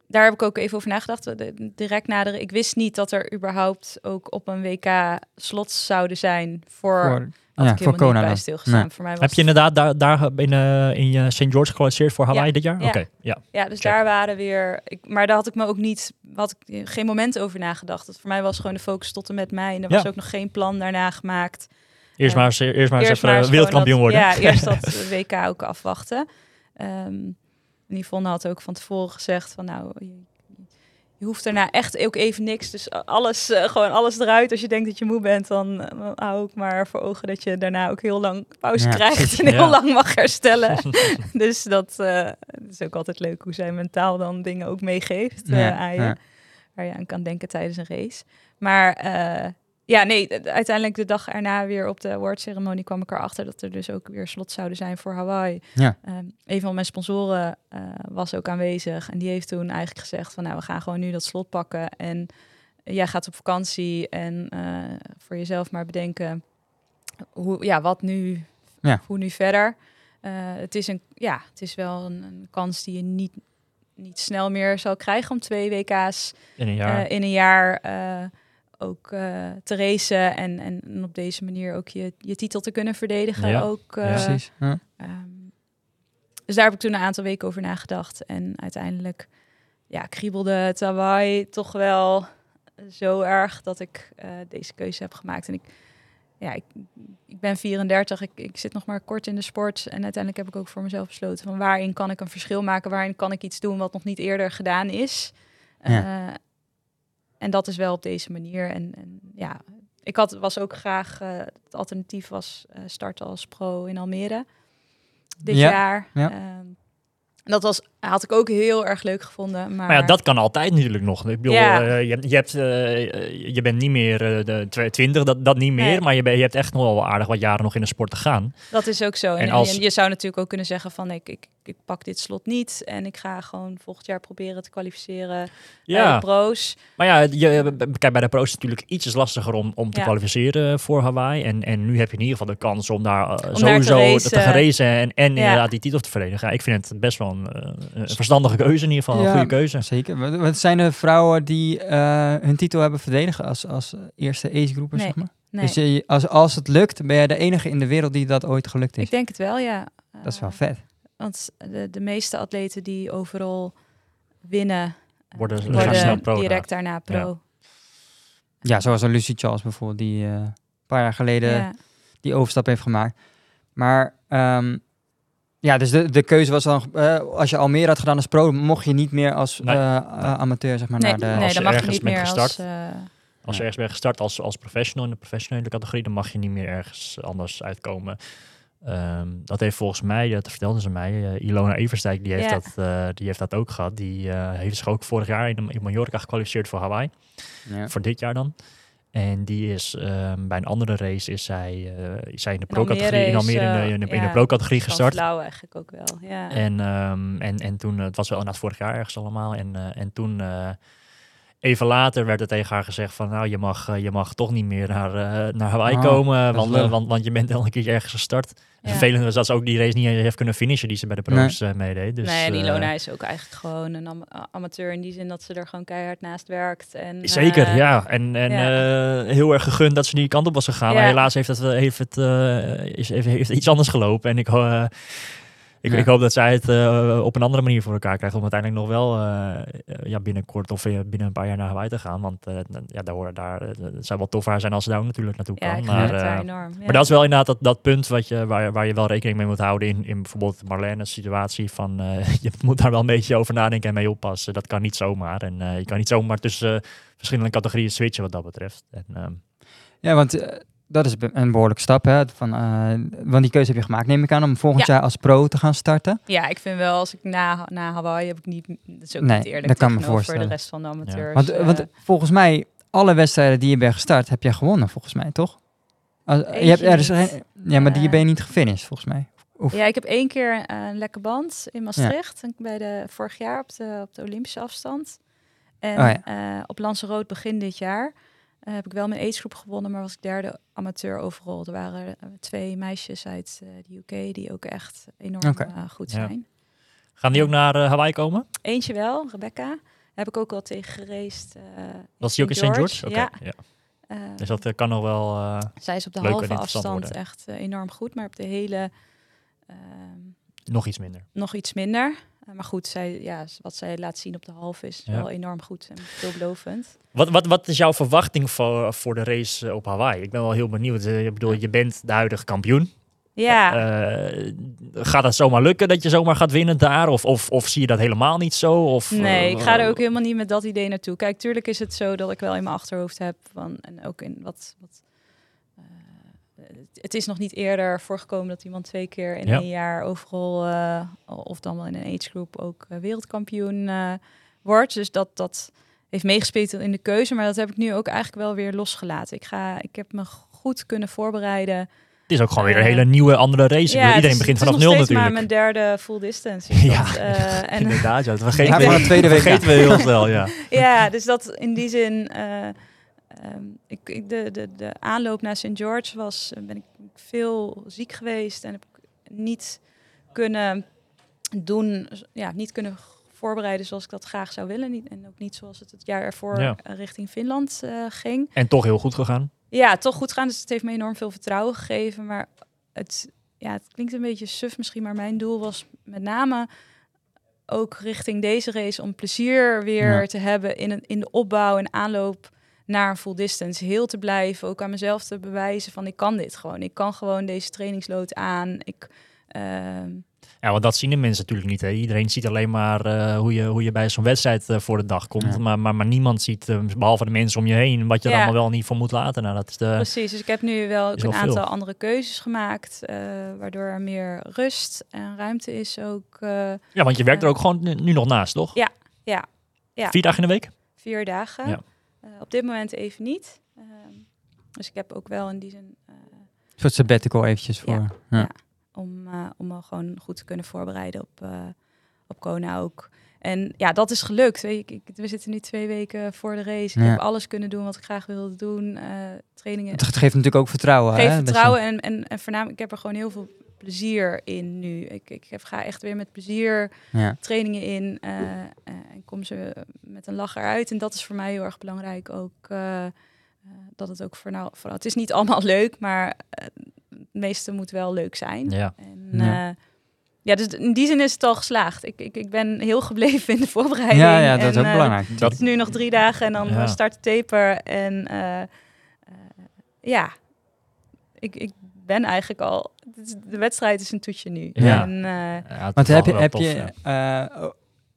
Daar heb ik ook even over nagedacht. Direct naderen. Ik wist niet dat er überhaupt ook op een WK slots zouden zijn voor. Voor, had ja, ik voor helemaal niet Kona bij dan. stilgestaan. Nee. Voor mij was Heb je inderdaad daar, daar in, eh, in je St. George gekwalificeerd voor Hawaii Ja, dit jaar? ja. Oké, ja. Ja, dus Check. daar waren weer. Ik, maar daar had ik me ook niet. Had ik geen moment over nagedacht. Dat voor mij was gewoon de focus tot en met mij. En er was Ja. ook nog geen plan daarna gemaakt. Eerst Ja. maar eens, eerst maar eens Eerst even maar eens gewoon wereldkampioen dat- worden. Ja, eerst dat WK ook afwachten. Ehm en Yvonne had ook van tevoren gezegd van nou, je, hoeft daarna echt ook even niks. Dus alles, eh, gewoon alles eruit. Als je denkt dat je moe bent, dan, eh, dan hou ik maar voor ogen dat je daarna ook heel lang pauze Ja, krijgt precies. en heel Ja. lang mag herstellen. dus dat eh, is ook altijd leuk hoe zij mentaal dan dingen ook meegeeft aan je. ja. Waar je aan kan denken tijdens een race. Maar ja, nee, uiteindelijk de dag erna weer op de awardceremonie kwam ik erachter dat er dus ook weer slot zouden zijn voor Hawaii. Ja. Ehm, een van mijn sponsoren eh, was ook aanwezig en die heeft toen eigenlijk gezegd van nou, we gaan gewoon nu dat slot pakken en jij gaat op vakantie en eh, voor jezelf maar bedenken hoe, ja, wat nu, Ja. hoe nu verder. Eh, het is een, ja, het is wel een, een kans die je niet, niet snel meer zal krijgen om twee WK's In een jaar. in een jaar ook eh, te racen en, en op deze manier ook je, je titel te kunnen verdedigen. Ja, Ook, ja. eh, Precies. Ja. ehm, dus daar heb ik toen een aantal weken over nagedacht. En uiteindelijk ja, kriebelde het Hawaii toch wel zo erg dat ik eh, deze keuze heb gemaakt. En ik, ja, ik, ik ben 34, ik, ik zit nog maar kort in de sport. En uiteindelijk heb ik ook voor mezelf besloten van waarin kan ik een verschil maken, waarin kan ik iets doen wat nog niet eerder gedaan is. Ja. En dat is wel op deze manier. En, en ja, ik had, was ook graag, eh, het alternatief was eh, starten als pro in Almere dit Ja, jaar. ja. Ehm, dat was, had ik ook heel erg leuk gevonden. Maar, Maar ja, dat kan altijd natuurlijk nog. Ik bedoel, Ja. eh, je, je, hebt, eh, je bent niet meer eh, de 22, dat, dat niet meer. Nee. Maar je, ben- je hebt echt nog wel aardig wat jaren nog in de sport te gaan. Dat is ook zo. En, En als- je, je zou natuurlijk ook kunnen zeggen van ik, ik, ik pak dit slot niet en ik ga gewoon volgend jaar proberen te kwalificeren Ja, de pro's. maar ja, je, kijk, bij de pro's is het natuurlijk iets lastiger om, om te Ja. kwalificeren voor Hawaii. En, en nu heb je in ieder geval de kans om daar daar te sowieso te, gaan racen en, en Ja. inderdaad die titel te verdedigen. Ja, ik vind het best wel een, een verstandige keuze in ieder geval, een goede keuze. Zeker. Wat, zijn er vrouwen die eh, hun titel hebben verdedigen als, als eerste ace-groeper, Nee. zeg maar? Nee, Dus je, als, als het lukt, ben jij de enige in de wereld die dat ooit gelukt is. ik denk het wel, ja. dat is wel Eh, vet. Want de, de meeste atleten die overal winnen, eh, Worden- worden snel pro direct daarna pro. Ja, zoals een Lucy Charles bijvoorbeeld, die eh, een paar jaar geleden Ja. die overstap heeft gemaakt. Maar ehm, Ja, dus de, de keuze was dan, eh, als je Almere had gedaan als pro, mocht je niet meer als Nee. eh, eh, amateur, zeg maar, Nee, naar de... nee als dan je mag je niet bent meer gestart. als... eh, Als je ergens bent gestart als, als professional in de professionele categorie, dan mag je niet meer ergens anders uitkomen. Ehm, dat heeft volgens mij, dat vertelde ze mij, Ilona Eversdijk, die heeft, Ja. dat, eh, die heeft dat ook gehad. Die eh, heeft zich ook vorig jaar in, in Mallorca gekwalificeerd voor Hawaii, Ja. voor dit jaar dan. En die is ehm, bij een andere race is zij, eh, is zij in de pro-categorie in Almere in de, eh, in de, in ja, de pro-categorie gestart. flauw eigenlijk ook wel, ja. En, ehm, en, en toen, eh, het was wel inderdaad vorig jaar ergens allemaal. En, en toen, even later, werd er tegen haar gezegd van, nou, je mag, eh, je mag toch niet meer naar, eh, naar Hawaii Ah, komen, dat want, eh, want, want je bent al een keer ergens gestart. Ja. Vervelend was dat ze ook die race niet heeft kunnen finishen die ze bij de pro's eh, meedeed. Dus, nee, en eh, Ilona is ook eigenlijk gewoon een am- amateur in die zin dat ze er gewoon keihard naast werkt. En, Zeker, ja. En, en ja. eh, heel erg gegund dat ze die kant op was gegaan. Ja. Maar helaas heeft het, eh, heeft het, eh, is, heeft, heeft iets anders gelopen. En ik, eh, ik, Ja. ik hoop dat zij het eh, op een andere manier voor elkaar krijgt. Om uiteindelijk nog wel eh, eh, ja, binnenkort of binnen een paar jaar naar Hawaii te gaan. Want ja, daar, horen- daar, het zou wel tof voor haar zijn als ze daar ook natuurlijk naartoe Ja, kan. maar, enorm. maar dat is wel inderdaad dat, dat punt wat je, waar, waar je wel rekening mee moet houden in, in bijvoorbeeld Marlene's situatie. Van, je moet daar wel een beetje over nadenken en mee oppassen. Dat kan niet zomaar. En je kan niet zomaar tussen verschillende categorieën switchen wat dat betreft. En, ehm, Ja, want dat is een behoorlijke stap, hè? Van, eh, want die keuze heb je gemaakt, neem ik aan, om volgend Ja. jaar als pro te gaan starten. Ja, ik vind wel, als ik na, na Hawaii heb ik niet, dat is ook Nee, niet eerlijk dat kan me voorstellen. de rest van de amateurs. Want, eh, want volgens mij, alle wedstrijden die je bent gestart, heb jij gewonnen, volgens mij, toch? Als- je hebt er is niet. geen- ja, maar die Eh, ben je niet gefinished, volgens mij. Ja, ik heb één keer een lekke band in Maastricht, bij de, vorig jaar op de, op de Olympische afstand. En Oh ja. eh, op Lanzarote begin dit jaar eh, heb ik wel mijn agegroep gewonnen, maar was ik derde amateur overal. Er waren eh, twee meisjes uit eh, de UK die ook echt enorm goed Ja. zijn. gaan die ook naar Hawaii komen? Eentje wel, Rebecca. Daar heb ik ook al tegen gereisd. eh, Was die ook in St. George? Oké, Ja. ja. eh, Dus dat eh, kan nog wel... zij is op de halve afstand worden. echt enorm goed, maar op de hele ehm, nog iets minder. nog iets minder. Eh, maar goed, zij, ja, wat zij laat zien op de halve is Ja. wel enorm goed en veelbelovend. Wat, wat, wat is jouw verwachting voor, voor de race eh, op Hawaii? Ik ben wel heel benieuwd. Eh, Ik bedoel, je bent de huidige kampioen. Ja, Eh, gaat dat zomaar lukken dat je zomaar gaat winnen daar? Of, of, of zie je dat helemaal niet zo? Of, nee, ik ga er ook helemaal niet met dat idee naartoe. Kijk, tuurlijk is het zo dat ik wel in mijn achterhoofd heb van en ook in wat. wat het- is nog niet eerder voorgekomen dat iemand twee keer in Ja. één jaar overal, eh, of dan wel in een age group ook eh, wereldkampioen eh, wordt. Dus dat, dat heeft meegespeeld in de keuze, maar dat heb ik nu ook eigenlijk wel weer losgelaten. Ik, ga, ik heb me goed kunnen voorbereiden. Het is ook gewoon weer een hele nieuwe, andere race. Bedoel, het iedereen is- begint het is vanaf nul natuurlijk. maar mijn derde full distance. is Ja, dat, en, Inderdaad, ja, dat Ja, vergeten we, de tweede week vergeten we heel snel, ja. ja, dus dat in die zin. Eh, ehm, ik, ik, de, de, de aanloop naar St. George was. eh, ben ik veel ziek geweest en heb ik niet kunnen doen. Ja, niet kunnen voorbereiden zoals ik dat graag zou willen. Niet, en ook niet zoals het het jaar ervoor Ja. eh, richting Finland eh, ging. En toch heel goed gegaan. Ja, toch goed gaan. Dus het heeft me enorm veel vertrouwen gegeven. Maar het, ja, het klinkt een beetje suf misschien. Maar mijn doel was met name ook richting deze race om plezier weer Ja. te hebben in, een, in de opbouw en aanloop naar een full distance. Heel te blijven, ook aan mezelf te bewijzen van ik kan dit gewoon. Ik kan gewoon deze trainingslood aan. Ik, ehm, Ja, want dat zien de mensen natuurlijk niet. Hè. Iedereen ziet alleen maar eh, hoe, je, hoe je bij zo'n wedstrijd eh, voor de dag komt. Ja. Maar, maar, maar niemand ziet, eh, behalve de mensen om je heen, wat je er allemaal wel niet voor moet laten. Nou, dat is de, Precies, dus ik heb nu wel een wel aantal veel. andere keuzes gemaakt, eh, waardoor er meer rust en ruimte is ook. eh, ja, want je werkt er ook gewoon nu, nu nog naast, toch? Ja, ja, ja. Vier dagen in de week? vier dagen. Ja. Eh, op dit moment even niet. Ehm, dus ik heb ook wel in die zin eh, Een soort sabbatical eventjes voor. Ja, Ja. ja. om, eh, om me gewoon goed te kunnen voorbereiden op, op Kona ook. En ja, dat is gelukt. Ik, ik- we zitten nu twee weken voor de race. Ik Ja. heb alles kunnen doen wat ik graag wilde doen. trainingen. Het ge- geeft natuurlijk ook vertrouwen. Geef hè, dat je- vertrouwen en, en, en voornamelijk, ik heb er gewoon heel veel plezier in nu. Ik, ik heb, ga echt weer met plezier ja. trainingen in eh, eh, en kom ze met een lach eruit. En dat is voor mij heel erg belangrijk ook. eh, eh, dat het ook voor nou, voor, het is niet allemaal leuk, maar het meeste moet wel leuk zijn. Ja. En, Ja. ja. ja, dus in die zin is het al geslaagd. Ik, ik, ik ben heel gebleven in de voorbereiding. ja, ja, dat is ook belangrijk. dat- Het is nu nog drie dagen en dan Ja. start de taper. En eh, eh, ja, ik, ik ben eigenlijk al... is- De wedstrijd is een toetje nu. Ja. En, eh, Ja, Want heb je, heb tof, je ja. eh, oh,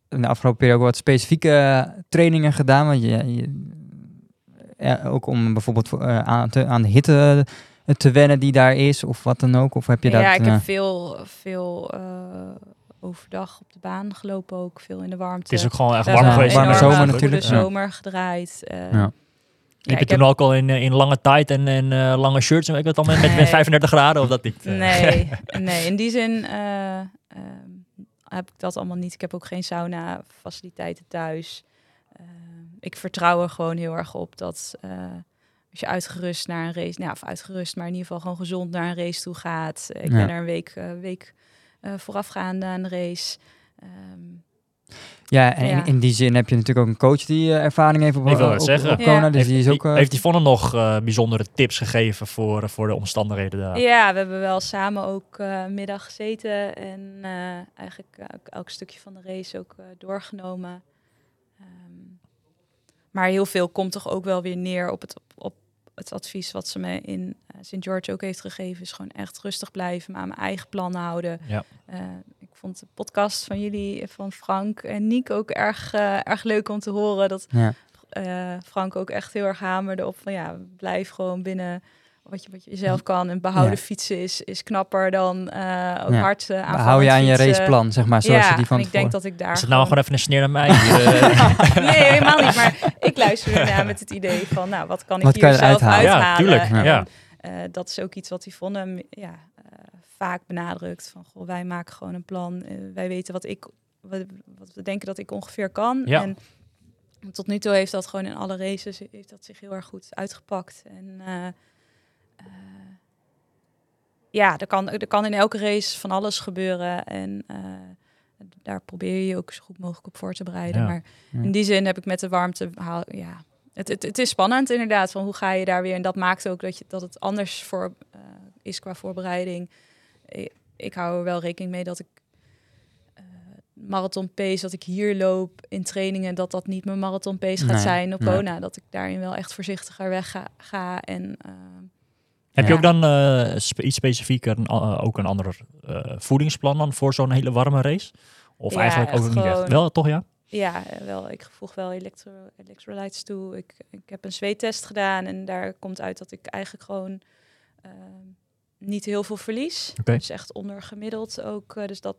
in de afgelopen periode wat specifieke trainingen gedaan? Want je, je- ja, ook om bijvoorbeeld voor, eh, aan, te, aan de hitte te wennen die daar is of wat dan ook? Of heb je dat... ja, ik heb veel, veel eh, overdag op de baan gelopen ook. Veel in de warmte. Het is ook gewoon echt We warm geweest. warme zomer natuurlijk, ja. zomer gedraaid. eh, Ja. Ja, Heb je ik toen ook al in, eh, in lange tijd en, en eh, lange shirts en weet ik wat dan met, met Nee. 35 graden of dat niet? Nee, nee, in die zin eh, ehm, heb ik dat allemaal niet. Ik heb ook geen sauna faciliteiten thuis. Ik vertrouw er gewoon heel erg op dat eh, als je uitgerust naar een race, nou, of uitgerust, maar in ieder geval gewoon gezond naar een race toe gaat. Ik Ja. ben er een week, week eh, voorafgaande aan de race. Ehm, Ja, en Ja. In, in die zin heb je natuurlijk ook een coach die eh, ervaring heeft op, Ik wil het op, zeggen. op Kona. Ja. Dus heeft, die is ook... eh, heeft die Vonne nog eh, bijzondere tips gegeven voor, voor de omstandigheden daar? Ja, we hebben wel samen ook eh, middag gezeten en eh, eigenlijk elk, elk stukje van de race ook eh, doorgenomen. Ehm, maar heel veel komt toch ook wel weer neer op het, op, op het advies wat ze me in eh, St. George ook heeft gegeven. Is gewoon echt rustig blijven, maar aan mijn eigen plan houden. Ja. Eh, ik vond de podcast van jullie, van Frank en Niek, ook erg, eh, erg leuk om te horen. Dat ja. eh, Frank ook echt heel erg hamerde op van ja, blijf gewoon binnen wat je, wat je zelf kan. En behouden Ja. fietsen is, is knapper dan eh ook Ja. hard uh, Hou je aan je raceplan, zeg maar, zoals ja, je die van en ik denk dat ik daar Is het nou gewoon even een sneer naar mij? eh? nee, helemaal niet. Maar ik luister ernaar met het idee van, nou, wat kan ik Wat hier kan zelf eruit halen? uithalen? Ja, tuurlijk, En, ja. eh, dat is ook iets wat Yvonne m- ja, eh, vaak benadrukt. Van, goh, wij maken gewoon een plan. Eh, wij weten wat ik, wat, wat we denken dat ik ongeveer kan. Ja. En tot nu toe heeft dat gewoon in alle races heeft dat zich heel erg goed uitgepakt. En eh, eh, ja, er kan, er kan in elke race van alles gebeuren. En eh, daar probeer je je ook zo goed mogelijk op voor te bereiden. Ja. Maar Ja. in die zin heb ik met de warmte... Haal, ja, het, het, het is spannend inderdaad, van hoe ga je daar weer... En dat maakt ook dat, je, dat het anders voor, eh, is qua voorbereiding. Ik, ik hou er wel rekening mee dat ik eh, marathon pace, dat ik hier loop in trainingen, dat dat niet mijn marathon pace gaat Nee, zijn op nee. Kona. Dat ik daarin wel echt voorzichtiger weg ga. ga en, eh, Heb je ook dan eh, spe- iets specifieker, een, eh, ook een ander eh, voedingsplan dan voor zo'n hele warme race? Of Ja, eigenlijk ook niet echt? Wel, toch ja? Ja, wel. Ik voeg wel electro electrolytes toe. Ik, ik heb een zweettest gedaan en daar komt uit dat ik eigenlijk gewoon eh, niet heel veel verlies. Oké. Dus echt ondergemiddeld ook. dus dat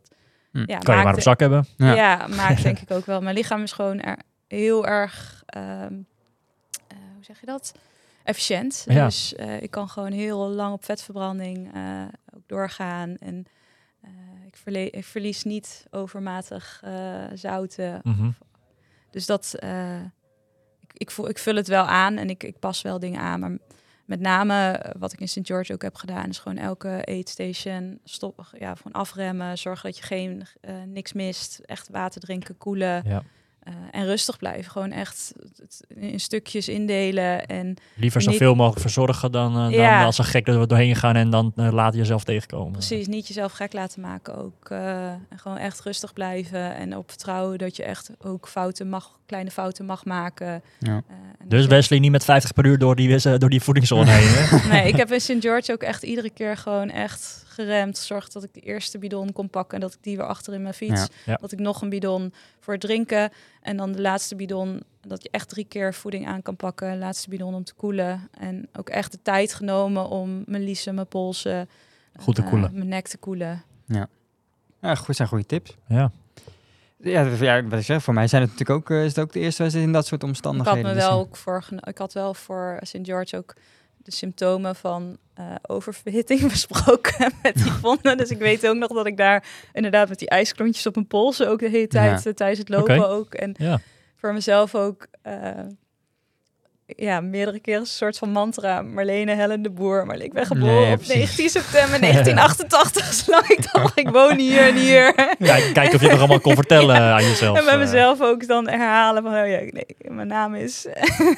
Hm. ja, Kan je maar op zak hebben. Ja. Ja, maakt denk ik ook wel. Mijn lichaam is gewoon er heel erg, ehm, eh, hoe zeg je dat? Efficiënt. Ja. Dus eh, ik kan gewoon heel lang op vetverbranding eh, ook doorgaan. En eh, ik, verle- ik verlies niet overmatig zouten. Mhm. Dus dat, ik, ik, voel, ik vul het wel aan en ik, ik pas wel dingen aan. Maar met name wat ik in St. George ook heb gedaan, is gewoon elke aidstation stop, ja, gewoon afremmen. Zorgen dat je geen niks mist. Echt water drinken, koelen. Ja. Eh, en rustig blijven. Gewoon echt het in stukjes indelen. En Liever Niet- zoveel mogelijk verzorgen dan, eh, dan Ja. als een gek er doorheen gaan en dan eh, later jezelf tegenkomen. precies, niet jezelf gek laten maken ook. eh, en gewoon echt rustig blijven. En op vertrouwen dat je echt ook fouten mag, kleine fouten mag maken. Ja. Dat Dus Wesley niet met 50 per uur door die, door die voedingszone heen. Hè? Nee, ik heb in St. George ook echt iedere keer gewoon echt geremd. Zorgd dat ik de eerste bidon kon pakken en dat ik die weer achter in mijn fiets. Ja. Ja. Dat ik nog een bidon voor het drinken. En dan de laatste bidon, dat je echt drie keer voeding aan kan pakken. Laatste bidon om te koelen. En ook echt de tijd genomen om mijn liezen, mijn polsen... Goed te eh, koelen. mijn nek te koelen. Ja, goed, zijn goede tips. ja. Ja, ja, wat ik zeg, voor mij zijn het natuurlijk ook, eh, is het ook de eerste wedstrijd in dat soort Ik had omstandigheden. me Dus, wel eh, ook voor, ik had wel voor St. George ook de symptomen van eh, oververhitting besproken met die vonden. Dus ik weet ook nog dat ik daar inderdaad met die ijsklontjes op mijn polsen ook de hele tijd eh, tijdens het lopen ook. En ja. voor mezelf ook eh, ja, meerdere keren een soort van mantra. Marlene Helen de Boer. Maar ik ben geboren Nee, op precies. 19 september 1988. Zolang ik dacht, ik woon hier en hier. Kijk, kijk of je het nog allemaal kon vertellen aan jezelf. en bij eh. mezelf ook dan herhalen van, oh ja, nee, mijn naam is...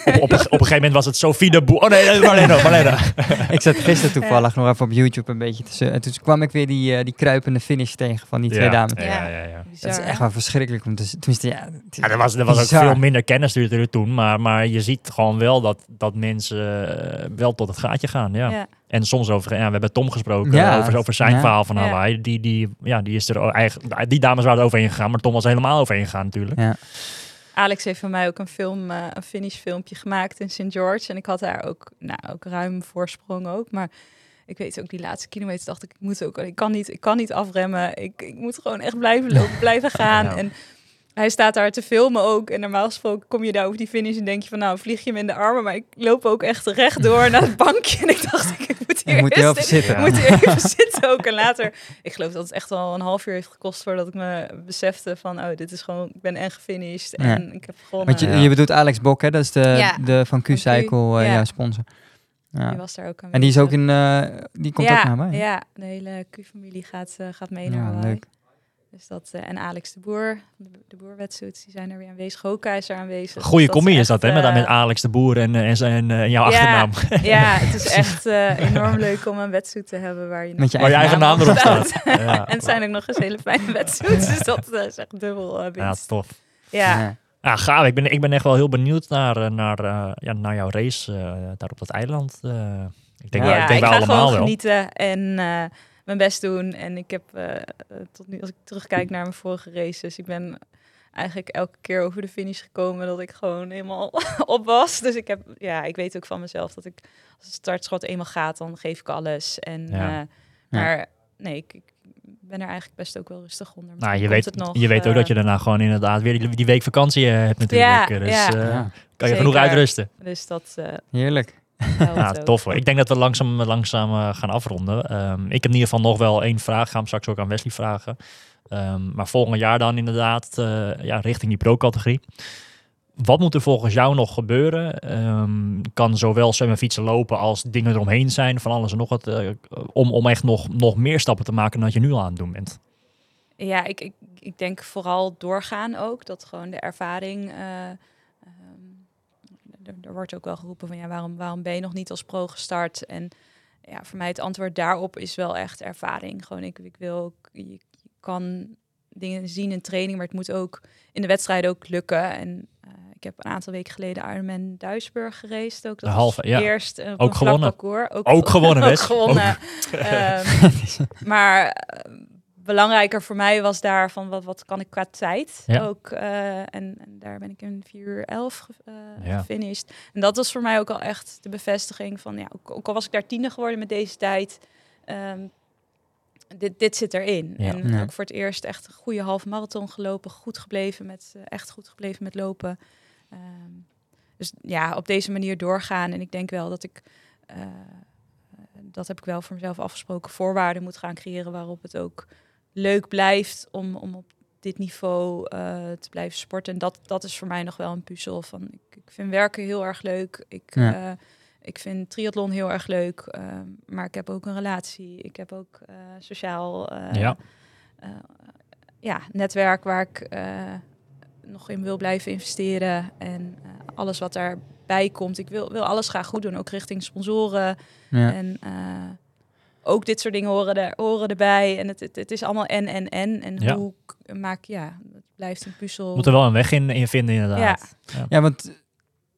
op, op, op een gegeven moment was het Sophie de Boer. Oh nee, Marlene, Marlene. ik zat gisteren toevallig nog even op YouTube een beetje te zeuren. En toen kwam ik weer die, eh, die kruipende finish tegen van die twee Ja, dames. Ja, ja, ja. ja. Dat is echt wel verschrikkelijk om te. Tenminste, ja, er was, er was ook veel minder kennis natuurlijk toen, maar, maar je ziet gewoon wel dat, dat mensen eh, wel tot het gaatje gaan. Ja. Ja. En soms over, ja, we hebben Tom gesproken Ja, over, over zijn ja. verhaal van Ja. Hawaii. Die, die, ja, die is er eigenlijk, die dames waren er overheen gegaan, maar Tom was helemaal overheen gegaan natuurlijk. Ja. Alex heeft van mij ook een film, eh, een finish filmpje gemaakt in St. George. En ik had daar ook, nou, ook ruim voorsprong ook. Maar ik weet ook, die laatste kilometer dacht ik, ik moet ook, ik kan niet, ik kan niet afremmen. Ik, ik moet gewoon echt blijven lopen, blijven gaan. Ja. En hij staat daar te filmen ook. En normaal gesproken kom je daar over die finish en denk je van, nou, vlieg je hem in de armen. Maar ik loop ook echt rechtdoor naar het bankje. En ik dacht, ik moet hier moet even zitten. ik moet hier even zitten ook. En later, ik geloof dat het echt al een half uur heeft gekost voordat ik me besefte van, oh, dit is gewoon, ik ben en gefinished Ja. en ik heb gewonnen. Want je, Ja. je bedoelt Alex Bok, hè? Dat is de, Ja. de van Q-Cycle, eh, ja. ja, sponsor. Die Ja. was daar ook En die is ook in, eh, die komt ja, ook naar mij. Ja, de hele Q-familie gaat, eh, gaat mee Ja, naar Hawaii. leuk. Dus dat, eh, en Alex de Boer, de, de boerwetsuits, die zijn er weer aanwezig. Hoka is er aanwezig. Goeie Dus commie is dat, hè? Met, eh, met Alex de Boer en, eh, en, zijn, eh, en jouw Ja. achternaam. Ja, het is echt eh, enorm leuk om een wetsuit te hebben waar je Met je Waar je eigen naam op erop staat. Ja, en het zijn ook nog eens hele fijne wetsuits, dus dat is echt dubbel ja, tof. Ja, Ja. Ja, gaaf. Ik ben, ik ben echt wel heel benieuwd naar, naar, eh, ja, naar jouw race daar op dat eiland. eh. ik denk, Ja, wel- ja, ik denk ik ga allemaal gewoon wel. genieten en eh, mijn best doen. En ik heb eh, eh, tot nu, als ik terugkijk naar mijn vorige races, ik ben eigenlijk elke keer over de finish gekomen dat ik gewoon helemaal op was. Dus ik heb, ja, ik weet ook van mezelf dat ik als het startschot eenmaal gaat, dan geef ik alles. En, Ja. eh, maar nee, ik, ik ben er eigenlijk best ook wel rustig onder. Nou, je weet, het nog, je weet ook dat je daarna gewoon inderdaad weer die, die week vakantie hebt natuurlijk. Ja, dus ja. eh, Ja. kan je genoeg Zeker. uitrusten. Dus dat eh Heerlijk. Ja, tof hoor. Ik denk dat we langzaam, langzaam eh, gaan afronden. Ehm, ik heb in ieder geval nog wel één vraag. Ga hem straks ook aan Wesley vragen. Ehm, maar volgend jaar dan inderdaad eh, ja, richting die pro-categorie. Wat moet er volgens jou nog gebeuren? Ehm, kan zowel zwemmen, fietsen, lopen als dingen eromheen zijn, van alles en nog wat, eh, om, om echt nog, nog meer stappen te maken dan dat je nu al aan het doen bent. Ja, ik, ik, ik denk vooral doorgaan ook. Dat gewoon de ervaring. Ehm, er, wordt ook wel geroepen van ja, waarom, waarom ben je nog niet als pro gestart? En ja, voor mij het antwoord daarop is wel echt ervaring. Gewoon, ik, ik wil ook, je, kan dingen zien in training, maar het moet ook in de wedstrijd ook lukken. En eh, ik heb een aantal weken geleden Ironman Duisburg geraced. Ook dat De halve, ja. eerst eh, Ook gewonnen. parcours. Ook, Ook gewonnen, ook Wes. gewonnen. Ehm, maar eh, belangrijker voor mij was daar van wat, wat kan ik qua tijd Ja. ook. eh, en, en daar ben ik in 4 uur 11 ge- eh, Ja. gefinished. En dat was voor mij ook al echt de bevestiging van ja, ook, ook al was ik daar tiende geworden met deze tijd. ehm, dit, dit zit erin. Ja. En Ja. ook voor het eerst echt een goede halve marathon gelopen. Goed gebleven met, eh, echt goed gebleven met lopen. Ehm, dus ja, op deze manier doorgaan. En ik denk wel dat ik, eh, dat heb ik wel voor mezelf afgesproken, voorwaarden moet gaan creëren waarop het ook leuk blijft om, om op dit niveau eh, te blijven sporten. En dat, dat is voor mij nog wel een puzzel. Van, ik, ik vind werken heel erg leuk. Ik, Ja. eh, ik vind triathlon heel erg leuk. eh, maar ik heb ook een relatie. Ik heb ook sociaal Ja. ja, netwerk waar ik nog in wil blijven investeren. En alles wat daarbij komt. Ik wil, wil alles graag goed doen, ook richting sponsoren. Ja. En ook dit soort dingen horen, er, horen erbij. En het, het, het is allemaal en, en, en. En Ja. hoe maak ja, het blijft een puzzel. Moet er wel een weg in, in vinden inderdaad. Ja, want,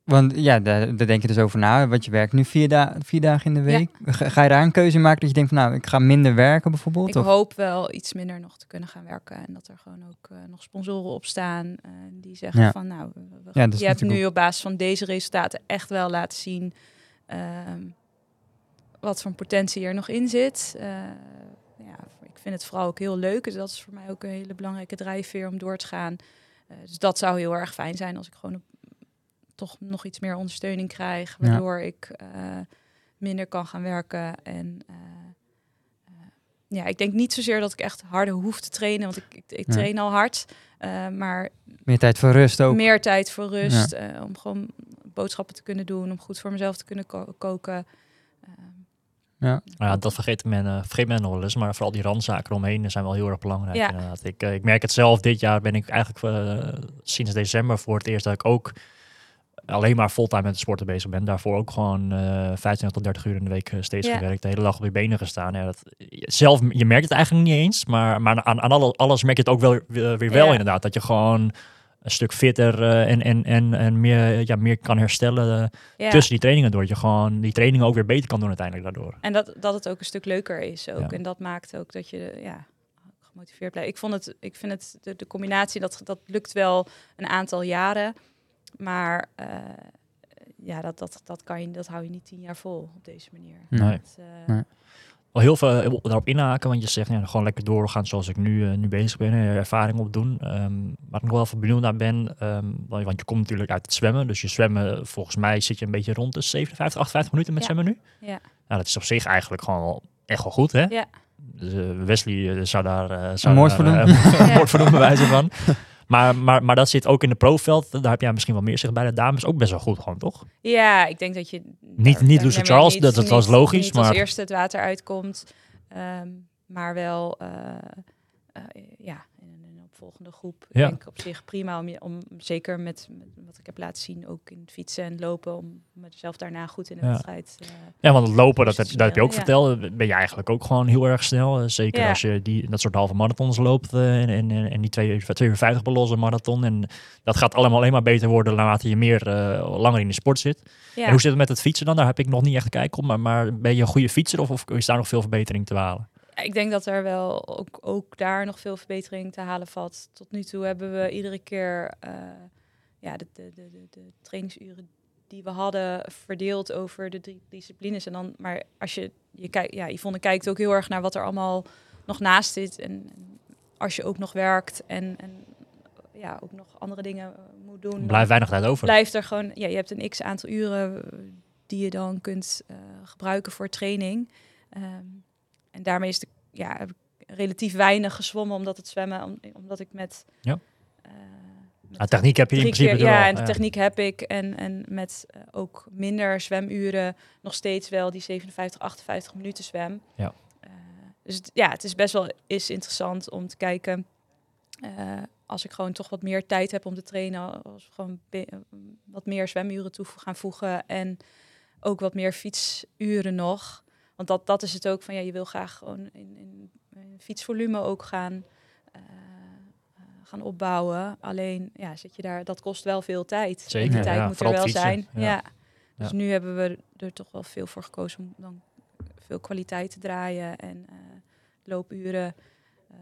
want ja, daar, daar denk je dus over na. Want je werkt nu vier, da vier dagen in de Ja. week. Ga, ga je daar een keuze maken dat je denkt van nou, ik ga minder werken bijvoorbeeld? Ik of? hoop wel iets minder nog te kunnen gaan werken. En dat er gewoon ook eh, nog sponsoren op staan eh, die zeggen Ja. van nou, we- Ja, je hebt nu op basis van deze resultaten echt wel laten zien ehm, wat voor potentie er nog in zit. Eh, ja, ik vind het vooral ook heel leuk. Dus dat is voor mij ook een hele belangrijke drijfveer om door te gaan. Eh, dus dat zou heel erg fijn zijn als ik gewoon op- toch nog iets meer ondersteuning krijg. Ja. Waardoor ik eh, minder kan gaan werken. En ja, ik denk niet zozeer dat ik echt harder hoef te trainen. Want ik, ik, ik Ja. train al hard. Maar Meer tijd voor rust ook. meer tijd voor rust. om gewoon boodschappen te kunnen doen. Om goed voor mezelf te kunnen ko- koken. Ehm, Ja. Ja, dat vergeet men, eh, vergeet men nog wel eens. Maar vooral die randzaken omheen zijn wel heel erg belangrijk. Ja. Inderdaad. Ik, eh, ik merk het zelf. Dit jaar ben ik eigenlijk eh, sinds december voor het eerst dat ik ook alleen maar fulltime met het sporten bezig ben. Daarvoor ook gewoon eh 25 tot 30 uur in de week steeds Ja. gewerkt. De hele dag op je benen gestaan. Ja, dat, zelf, je merkt het eigenlijk niet eens. Maar, maar aan, aan alle- alles merk je het ook wel, weer, weer wel Ja. inderdaad. Dat je gewoon een stuk fitter eh, en, en, en, en meer, ja, meer kan herstellen eh, Ja. tussen die trainingen door. Dat je gewoon die trainingen ook weer beter kan doen uiteindelijk daardoor. En dat, dat het ook een stuk leuker is ook. Ja. En dat maakt ook dat je ja, gemotiveerd blijft. Ik, vond het, ik vind het, de, de combinatie, dat, dat lukt wel een aantal jaren. Maar eh, ja, dat, dat, dat, kan je, dat hou je niet tien jaar vol op deze manier. Nee. Dat, Nee. Wel heel veel eh, daarop inhaken, want je zegt ja, gewoon lekker doorgaan zoals ik nu, eh, nu bezig ben, eh, ervaring opdoen. Ehm waar ik nog wel even benieuwd naar ben, ehm, want je komt natuurlijk uit het zwemmen, dus je zwemmen, volgens mij zit je een beetje rond de 57, 58 minuten met Ja. zwemmen nu. Ja. Nou, dat is op zich eigenlijk gewoon wel echt wel goed, hè? Ja. Dus, eh, Wesley eh, zou daar... eh, zou moord daar, voor eh, doen. een moord voor doen, bij wijze van. Maar, maar, maar dat zit ook in de profveld, daar heb jij misschien wel meer zich bij de dames ook best wel goed gewoon, toch? Ja, ik denk dat je... Niet- daar- niet Lucy Charles, niet- dat- dat was logisch, maar- als eerste het water uitkomt. ehm, maar wel, eh, eh, ja, opvolgende groep. Ja. Ik denk op zich prima om, je, om zeker met, met wat ik heb laten zien, ook in het fietsen en lopen, om mezelf daarna goed in de Ja. wedstrijd... eh, Ja, want het lopen, dat, heb, dat heb je ook ja. verteld, ben je eigenlijk ook gewoon heel erg snel. Eh, Zeker als je die, dat soort halve marathons loopt eh, en, en, en die 2 uur 2 uur 50 belossen marathon. En dat gaat allemaal alleen maar beter worden naarmate je meer eh, langer in de sport zit. ja. En hoe zit het met het fietsen dan? Daar heb ik nog niet echt kijk op. Maar, maar ben je een goede fietser of, of is daar nog veel verbetering te halen? Ik denk dat er wel ook, ook daar nog veel verbetering te halen valt. Tot nu toe hebben we iedere keer eh, ja, de, de, de, de, trainingsuren die we hadden verdeeld over de drie disciplines. En dan, maar als je, je kijkt, ja, Yvonne kijkt ook heel erg naar wat er allemaal nog naast zit. En, en als je ook nog werkt en, en ja, ook nog andere dingen eh, moet doen. Blijft weinig tijd over. blijft er gewoon, ja, je hebt een x aantal uren eh, die je dan kunt gebruiken voor training. Ehm, en daarmee is de, ja, heb ik relatief weinig gezwommen, omdat het zwemmen, om- omdat ik met. Ja. met Ah, techniek heb je in principe keer- er Ja, en de ja. techniek heb ik. En, en met eh, ook minder zwemuren nog steeds wel die 57, 58 minuten zwem. Ja. Eh, dus ja, het is best wel is interessant om te kijken. als ik gewoon toch wat meer tijd heb om te trainen, als we gewoon wat meer zwemuren toe gaan voegen en ook wat meer fietsuren nog. Want dat, dat is het ook van ja, je wil graag gewoon in, in, in fietsvolume ook gaan, eh, eh, gaan opbouwen. Alleen ja, zit je daar, dat kost wel veel tijd. En Zeker, die ja, tijd moet er wel fietsen, zijn. ja. Ja. Dus nu hebben we er toch wel veel voor gekozen om dan veel kwaliteit te draaien en eh, loopuren.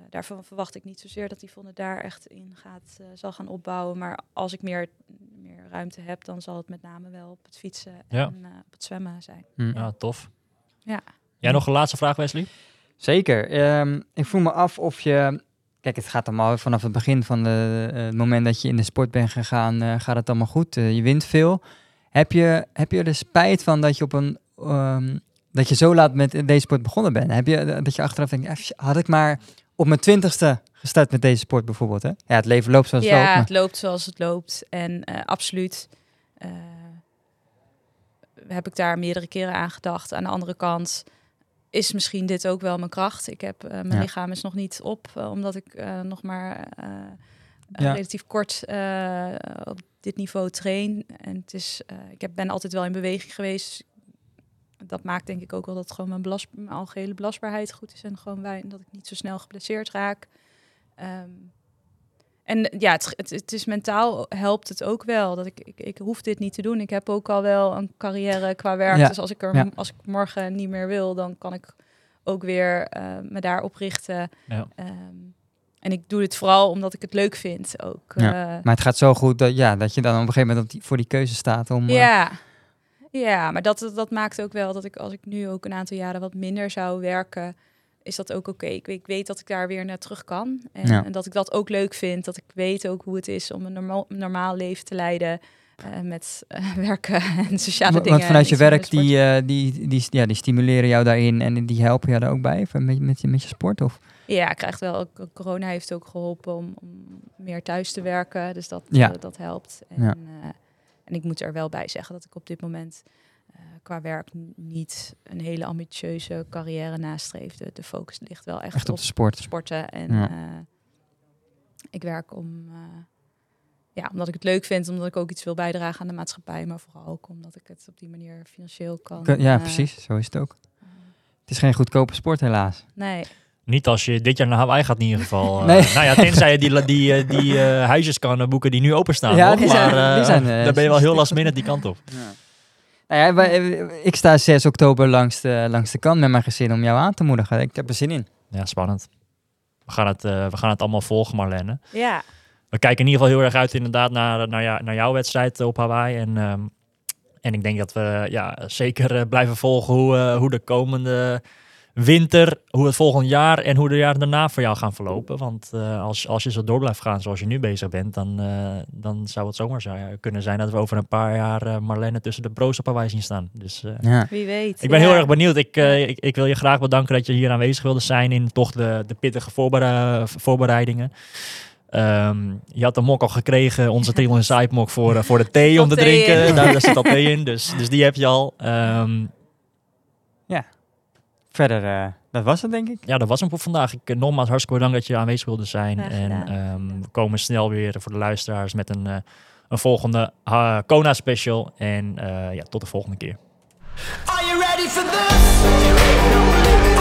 Daarvan verwacht ik niet zozeer dat Yvonne daar echt in gaat, zal gaan opbouwen. Maar als ik meer, meer ruimte heb, dan zal het met name wel op het fietsen Ja. en op het zwemmen zijn. Ja, tof. Ja. Jij nog een laatste vraag, Wesley? Zeker. Ehm, ik vroeg me af of je... Kijk, het gaat allemaal vanaf het begin van de, eh, het moment dat je in de sport bent gegaan, eh, gaat het allemaal goed. Eh, je wint veel. Heb je, heb je er spijt van dat je op een... ehm, dat je zo laat met deze sport begonnen bent? Heb je eh, dat je achteraf denkt, had ik maar op mijn twintigste gestart met deze sport bijvoorbeeld? Hè? Ja, het leven loopt zoals het ja, loopt. maar- het loopt zoals het loopt. En eh, absoluut eh, heb ik daar meerdere keren aan gedacht. Aan de andere kant is misschien dit ook wel mijn kracht. Ik heb, eh, mijn Ja. lichaam is nog niet op, eh, omdat ik eh, nog maar Ja. relatief kort op dit niveau train. En het is, ik heb, ben altijd wel in beweging geweest. Dat maakt denk ik ook wel dat gewoon mijn, belast, mijn algehele belastbaarheid goed is. En gewoon wij, dat ik niet zo snel geblesseerd raak. Ehm, en ja, het, het, het is mentaal helpt het ook wel. Dat ik, ik, ik hoef dit niet te doen. Ik heb ook al wel een carrière qua werk. Ja. Dus als ik, er, Ja. als ik morgen niet meer wil, dan kan ik ook weer eh, me daarop richten. Ja. Ehm, en ik doe dit vooral omdat ik het leuk vind ook. Ja. Eh, Maar het gaat zo goed dat, ja, dat je dan op een gegeven moment op die, voor die keuze staat om... eh, ja. Ja, maar dat, dat maakt ook wel dat ik als ik nu ook een aantal jaren wat minder zou werken, is dat ook oké. Ik, ik weet dat ik daar weer naar terug kan. En, Ja. en dat ik dat ook leuk vind. Dat ik weet ook hoe het is om een normaal, normaal leven te leiden. eh, met eh, werken en sociale dingen. Want vanuit je werk, die, eh, die, die, ja, die stimuleren jou daarin en die helpen jou daar ook bij van- met, met, je, met je sport? Of? Ja, ik krijg wel. ook- Corona heeft ook geholpen om, om meer thuis te werken. Dus dat, Ja. dat helpt. En, Ja. en ik moet er wel bij zeggen dat ik op dit moment qua werk niet een hele ambitieuze carrière nastreef. De, focus ligt wel echt, Echt op op de sport. sporten. En Ja. eh, ik werk om, eh, ja, omdat ik het leuk vind, omdat ik ook iets wil bijdragen aan de maatschappij, maar vooral ook omdat ik het op die manier financieel kan. Ja, eh, precies. Zo is het ook. Het is geen goedkope sport helaas. Nee, Niet als je dit jaar naar Hawaii gaat in ieder geval. Eh, Nee. Nou ja, tenzij je die, die, die eh, huisjes kan boeken die nu openstaan. Ja, toch? die zijn- maar die zijn, dan ben je wel heel last minute die kant op. Nou ja, wij- ik sta 6 oktober langs de, langs de kant met mijn gezin om jou aan te moedigen. Ik heb er zin in. Ja, spannend. We gaan het, eh, we gaan het allemaal volgen, Marlene. Ja, We kijken in ieder geval heel erg uit inderdaad naar, naar, jou- naar jouw wedstrijd op Hawaii. En, ehm, en ik denk dat we ja, zeker eh, blijven volgen hoe, eh, hoe de komende winter, hoe het volgend jaar en hoe de jaren daarna voor jou gaan verlopen. Want eh, als, als je zo door blijft gaan zoals je nu bezig bent, dan, eh, dan zou het zomaar zo- kunnen zijn dat we over een paar jaar eh, Marlene tussen de pro's op Hawaii zien staan. Dus eh, Ja. wie weet. ik ben Ja. heel erg benieuwd. Ik, eh, ik, ik wil je graag bedanken dat je hier aanwezig wilde zijn in toch de, de pittige voorbere- voorbereidingen. Ehm, je had de mok al gekregen, onze Triple Inside mok voor, eh, voor de thee om te drinken. in. Daar, daar zit al thee in, dus, dus die heb je al. Ehm, Verder, eh, dat was het denk ik. ja, dat was hem voor vandaag. Ik, eh, nogmaals hartstikke bedankt dat je aanwezig wilde zijn. En ehm, we komen snel weer voor de luisteraars met een, eh, een volgende uh, Kona special. En eh, ja, tot de volgende keer. Are you ready for this?